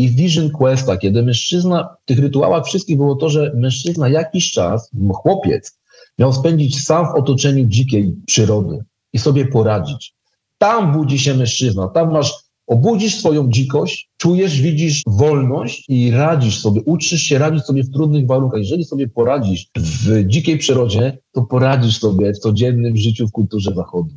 i Vision Questa, kiedy mężczyzna, w tych rytuałach wszystkich było to, że mężczyzna jakiś czas, chłopiec, miał spędzić sam w otoczeniu dzikiej przyrody i sobie poradzić. Tam budzi się mężczyzna, tam masz, obudzisz swoją dzikość, czujesz, widzisz wolność i radzisz sobie, uczysz się radzić sobie w trudnych warunkach. Jeżeli sobie poradzisz w dzikiej przyrodzie, to poradzisz sobie w codziennym życiu w kulturze zachodu.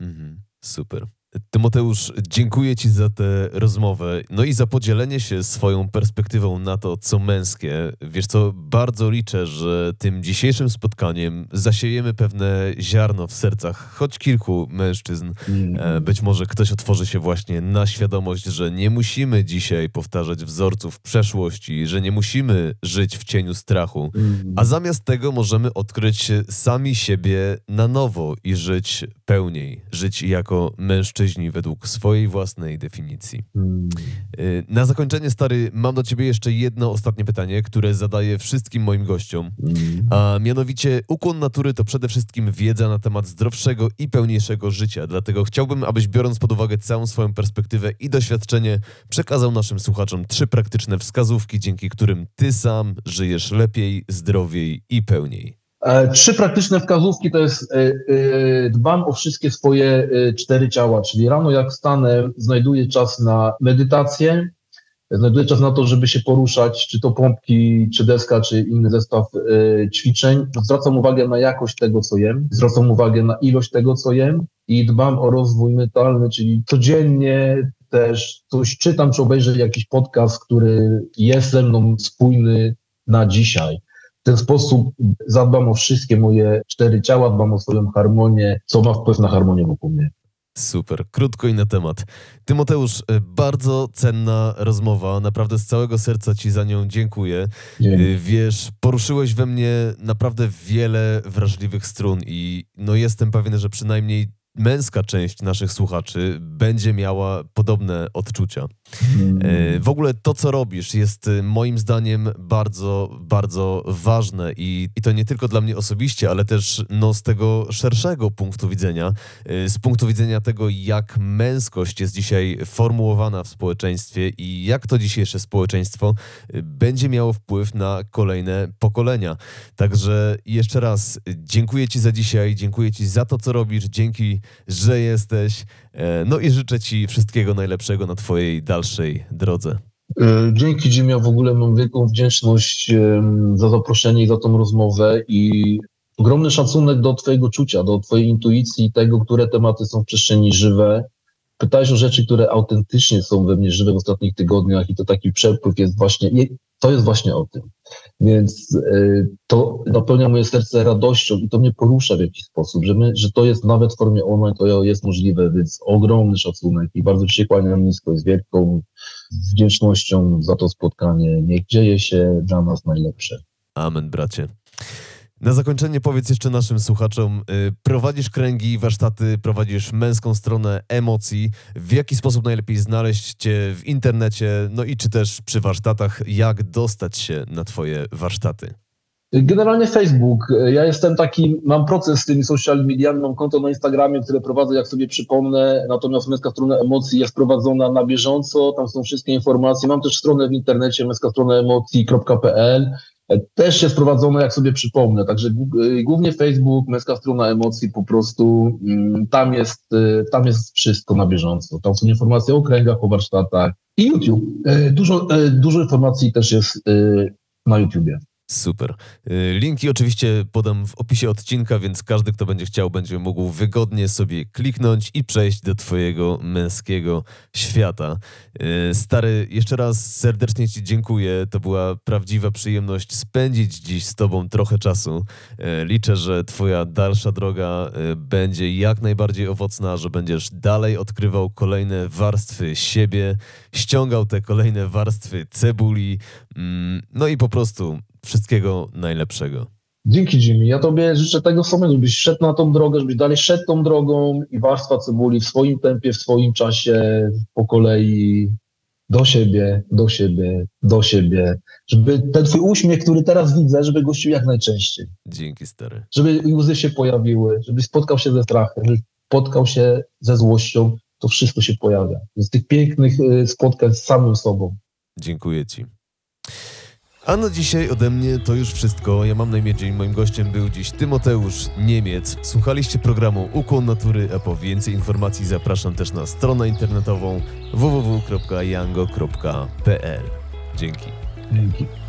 Mhm, super. Tymoteusz, dziękuję Ci za tę rozmowę, no i za podzielenie się swoją perspektywą na to, co męskie. Wiesz co, bardzo liczę, że tym dzisiejszym spotkaniem zasiejemy pewne ziarno w sercach choć kilku mężczyzn. Mm. Być może ktoś otworzy się właśnie na świadomość, że nie musimy dzisiaj powtarzać wzorców przeszłości, że nie musimy żyć w cieniu strachu, mm. a zamiast tego możemy odkryć sami siebie na nowo i żyć pełniej, żyć jako mężczyzn mężczyźni według swojej własnej definicji. Hmm. Y, na zakończenie, stary, mam do ciebie jeszcze jedno ostatnie pytanie, które zadaję wszystkim moim gościom. Hmm. A mianowicie, ukłon natury to przede wszystkim wiedza na temat zdrowszego i pełniejszego życia. Dlatego chciałbym, abyś biorąc pod uwagę całą swoją perspektywę i doświadczenie, przekazał naszym słuchaczom trzy praktyczne wskazówki, dzięki którym ty sam żyjesz lepiej, zdrowiej i pełniej. E, trzy praktyczne wskazówki to jest e, e, dbam o wszystkie swoje cztery ciała, czyli rano jak wstanę, znajduję czas na medytację, znajduję czas na to, żeby się poruszać, czy to pompki, czy deska, czy inny zestaw ćwiczeń. Zwracam uwagę na jakość tego, co jem, zwracam uwagę na ilość tego, co jem i dbam o rozwój mentalny, czyli codziennie też coś czytam, czy obejrzę jakiś podcast, który jest ze mną spójny na dzisiaj. W ten sposób zadbam o wszystkie moje cztery ciała, dbam o swoją harmonię, co ma wpływ na harmonię wokół mnie. Super, krótko i na temat. Tymoteusz, e, bardzo cenna rozmowa. Naprawdę z całego serca Ci za nią dziękuję. Dzięki. E, wiesz, poruszyłeś we mnie naprawdę wiele wrażliwych strun i no jestem pewien, że przynajmniej męska część naszych słuchaczy będzie miała podobne odczucia. Hmm. E, w ogóle to, co robisz, jest e, moim zdaniem bardzo, bardzo ważne i, i to nie tylko dla mnie osobiście, ale też no, z tego szerszego punktu widzenia, e, z punktu widzenia tego, jak męskość jest dzisiaj formułowana w społeczeństwie i jak to dzisiejsze społeczeństwo będzie miało wpływ na kolejne pokolenia. Także jeszcze raz dziękuję Ci za dzisiaj, dziękuję Ci za to, co robisz, dzięki, że jesteś. No i życzę Ci wszystkiego najlepszego na Twojej dalszej dalszej drodze. E, dzięki Jimmy, w ogóle mam wielką wdzięczność za zaproszenie i za tą rozmowę i ogromny szacunek do Twojego czucia, do Twojej intuicji i tego, które tematy są w przestrzeni żywe. Pytałeś o rzeczy, które autentycznie są we mnie żywe w ostatnich tygodniach i to taki przepływ jest właśnie, to jest właśnie o tym. Więc y, to napełnia moje serce radością i to mnie porusza w jakiś sposób, że, my, że to jest nawet w formie online, to jest możliwe, więc ogromny szacunek i bardzo się kłaniam nisko i z wielką wdzięcznością za to spotkanie. Niech dzieje się dla nas najlepsze. Amen, bracie. Na zakończenie powiedz jeszcze naszym słuchaczom, y, prowadzisz kręgi, warsztaty, prowadzisz męską stronę emocji. W jaki sposób najlepiej znaleźć Cię w internecie, no i czy też przy warsztatach, jak dostać się na Twoje warsztaty? Generalnie Facebook. Ja jestem taki, mam proces z tymi social mediami, mam konto na Instagramie, które prowadzę, jak sobie przypomnę, natomiast męska strona emocji jest prowadzona na bieżąco, tam są wszystkie informacje. Mam też stronę w internecie, męska strona emocji.pl. Też jest prowadzone, jak sobie przypomnę. Także y, głównie Facebook, męska strona emocji, po prostu mm, tam jest, y, tam jest wszystko na bieżąco. Tam są informacje o kręgach, o warsztatach i YouTube. Y, dużo, dużo informacji też jest na YouTubie. Super. Y, Linki oczywiście podam w opisie odcinka, więc każdy, kto będzie chciał, będzie mógł wygodnie sobie kliknąć i przejść do Twojego męskiego świata. Y, Stary, jeszcze raz serdecznie Ci dziękuję. To była prawdziwa przyjemność spędzić dziś z Tobą trochę czasu. Y, Liczę, że Twoja dalsza droga będzie jak najbardziej owocna, że będziesz dalej odkrywał kolejne warstwy siebie, ściągał te kolejne warstwy cebuli. Mm, No i po prostu wszystkiego najlepszego. Dzięki Jimmy. Ja tobie życzę tego samego, żebyś szedł na tą drogę, żebyś dalej szedł tą drogą i warstwa cebuli w swoim tempie, w swoim czasie, po kolei do siebie, do siebie, do siebie. Żeby ten twój uśmiech, który teraz widzę, żeby gościł jak najczęściej. Dzięki, stary. Żeby łzy się pojawiły, żebyś spotkał się ze strachem, żebyś spotkał się ze złością. To wszystko się pojawia. Z tych pięknych y, spotkań z samym sobą. Dziękuję Ci. A na dzisiaj ode mnie to już wszystko. Ja mam na imię Jane. Moim gościem był dziś Tymoteusz Niemiec. Słuchaliście programu Ukłon Natury, a po więcej informacji zapraszam też na stronę internetową www.yango.pl. Dzięki. Dzięki.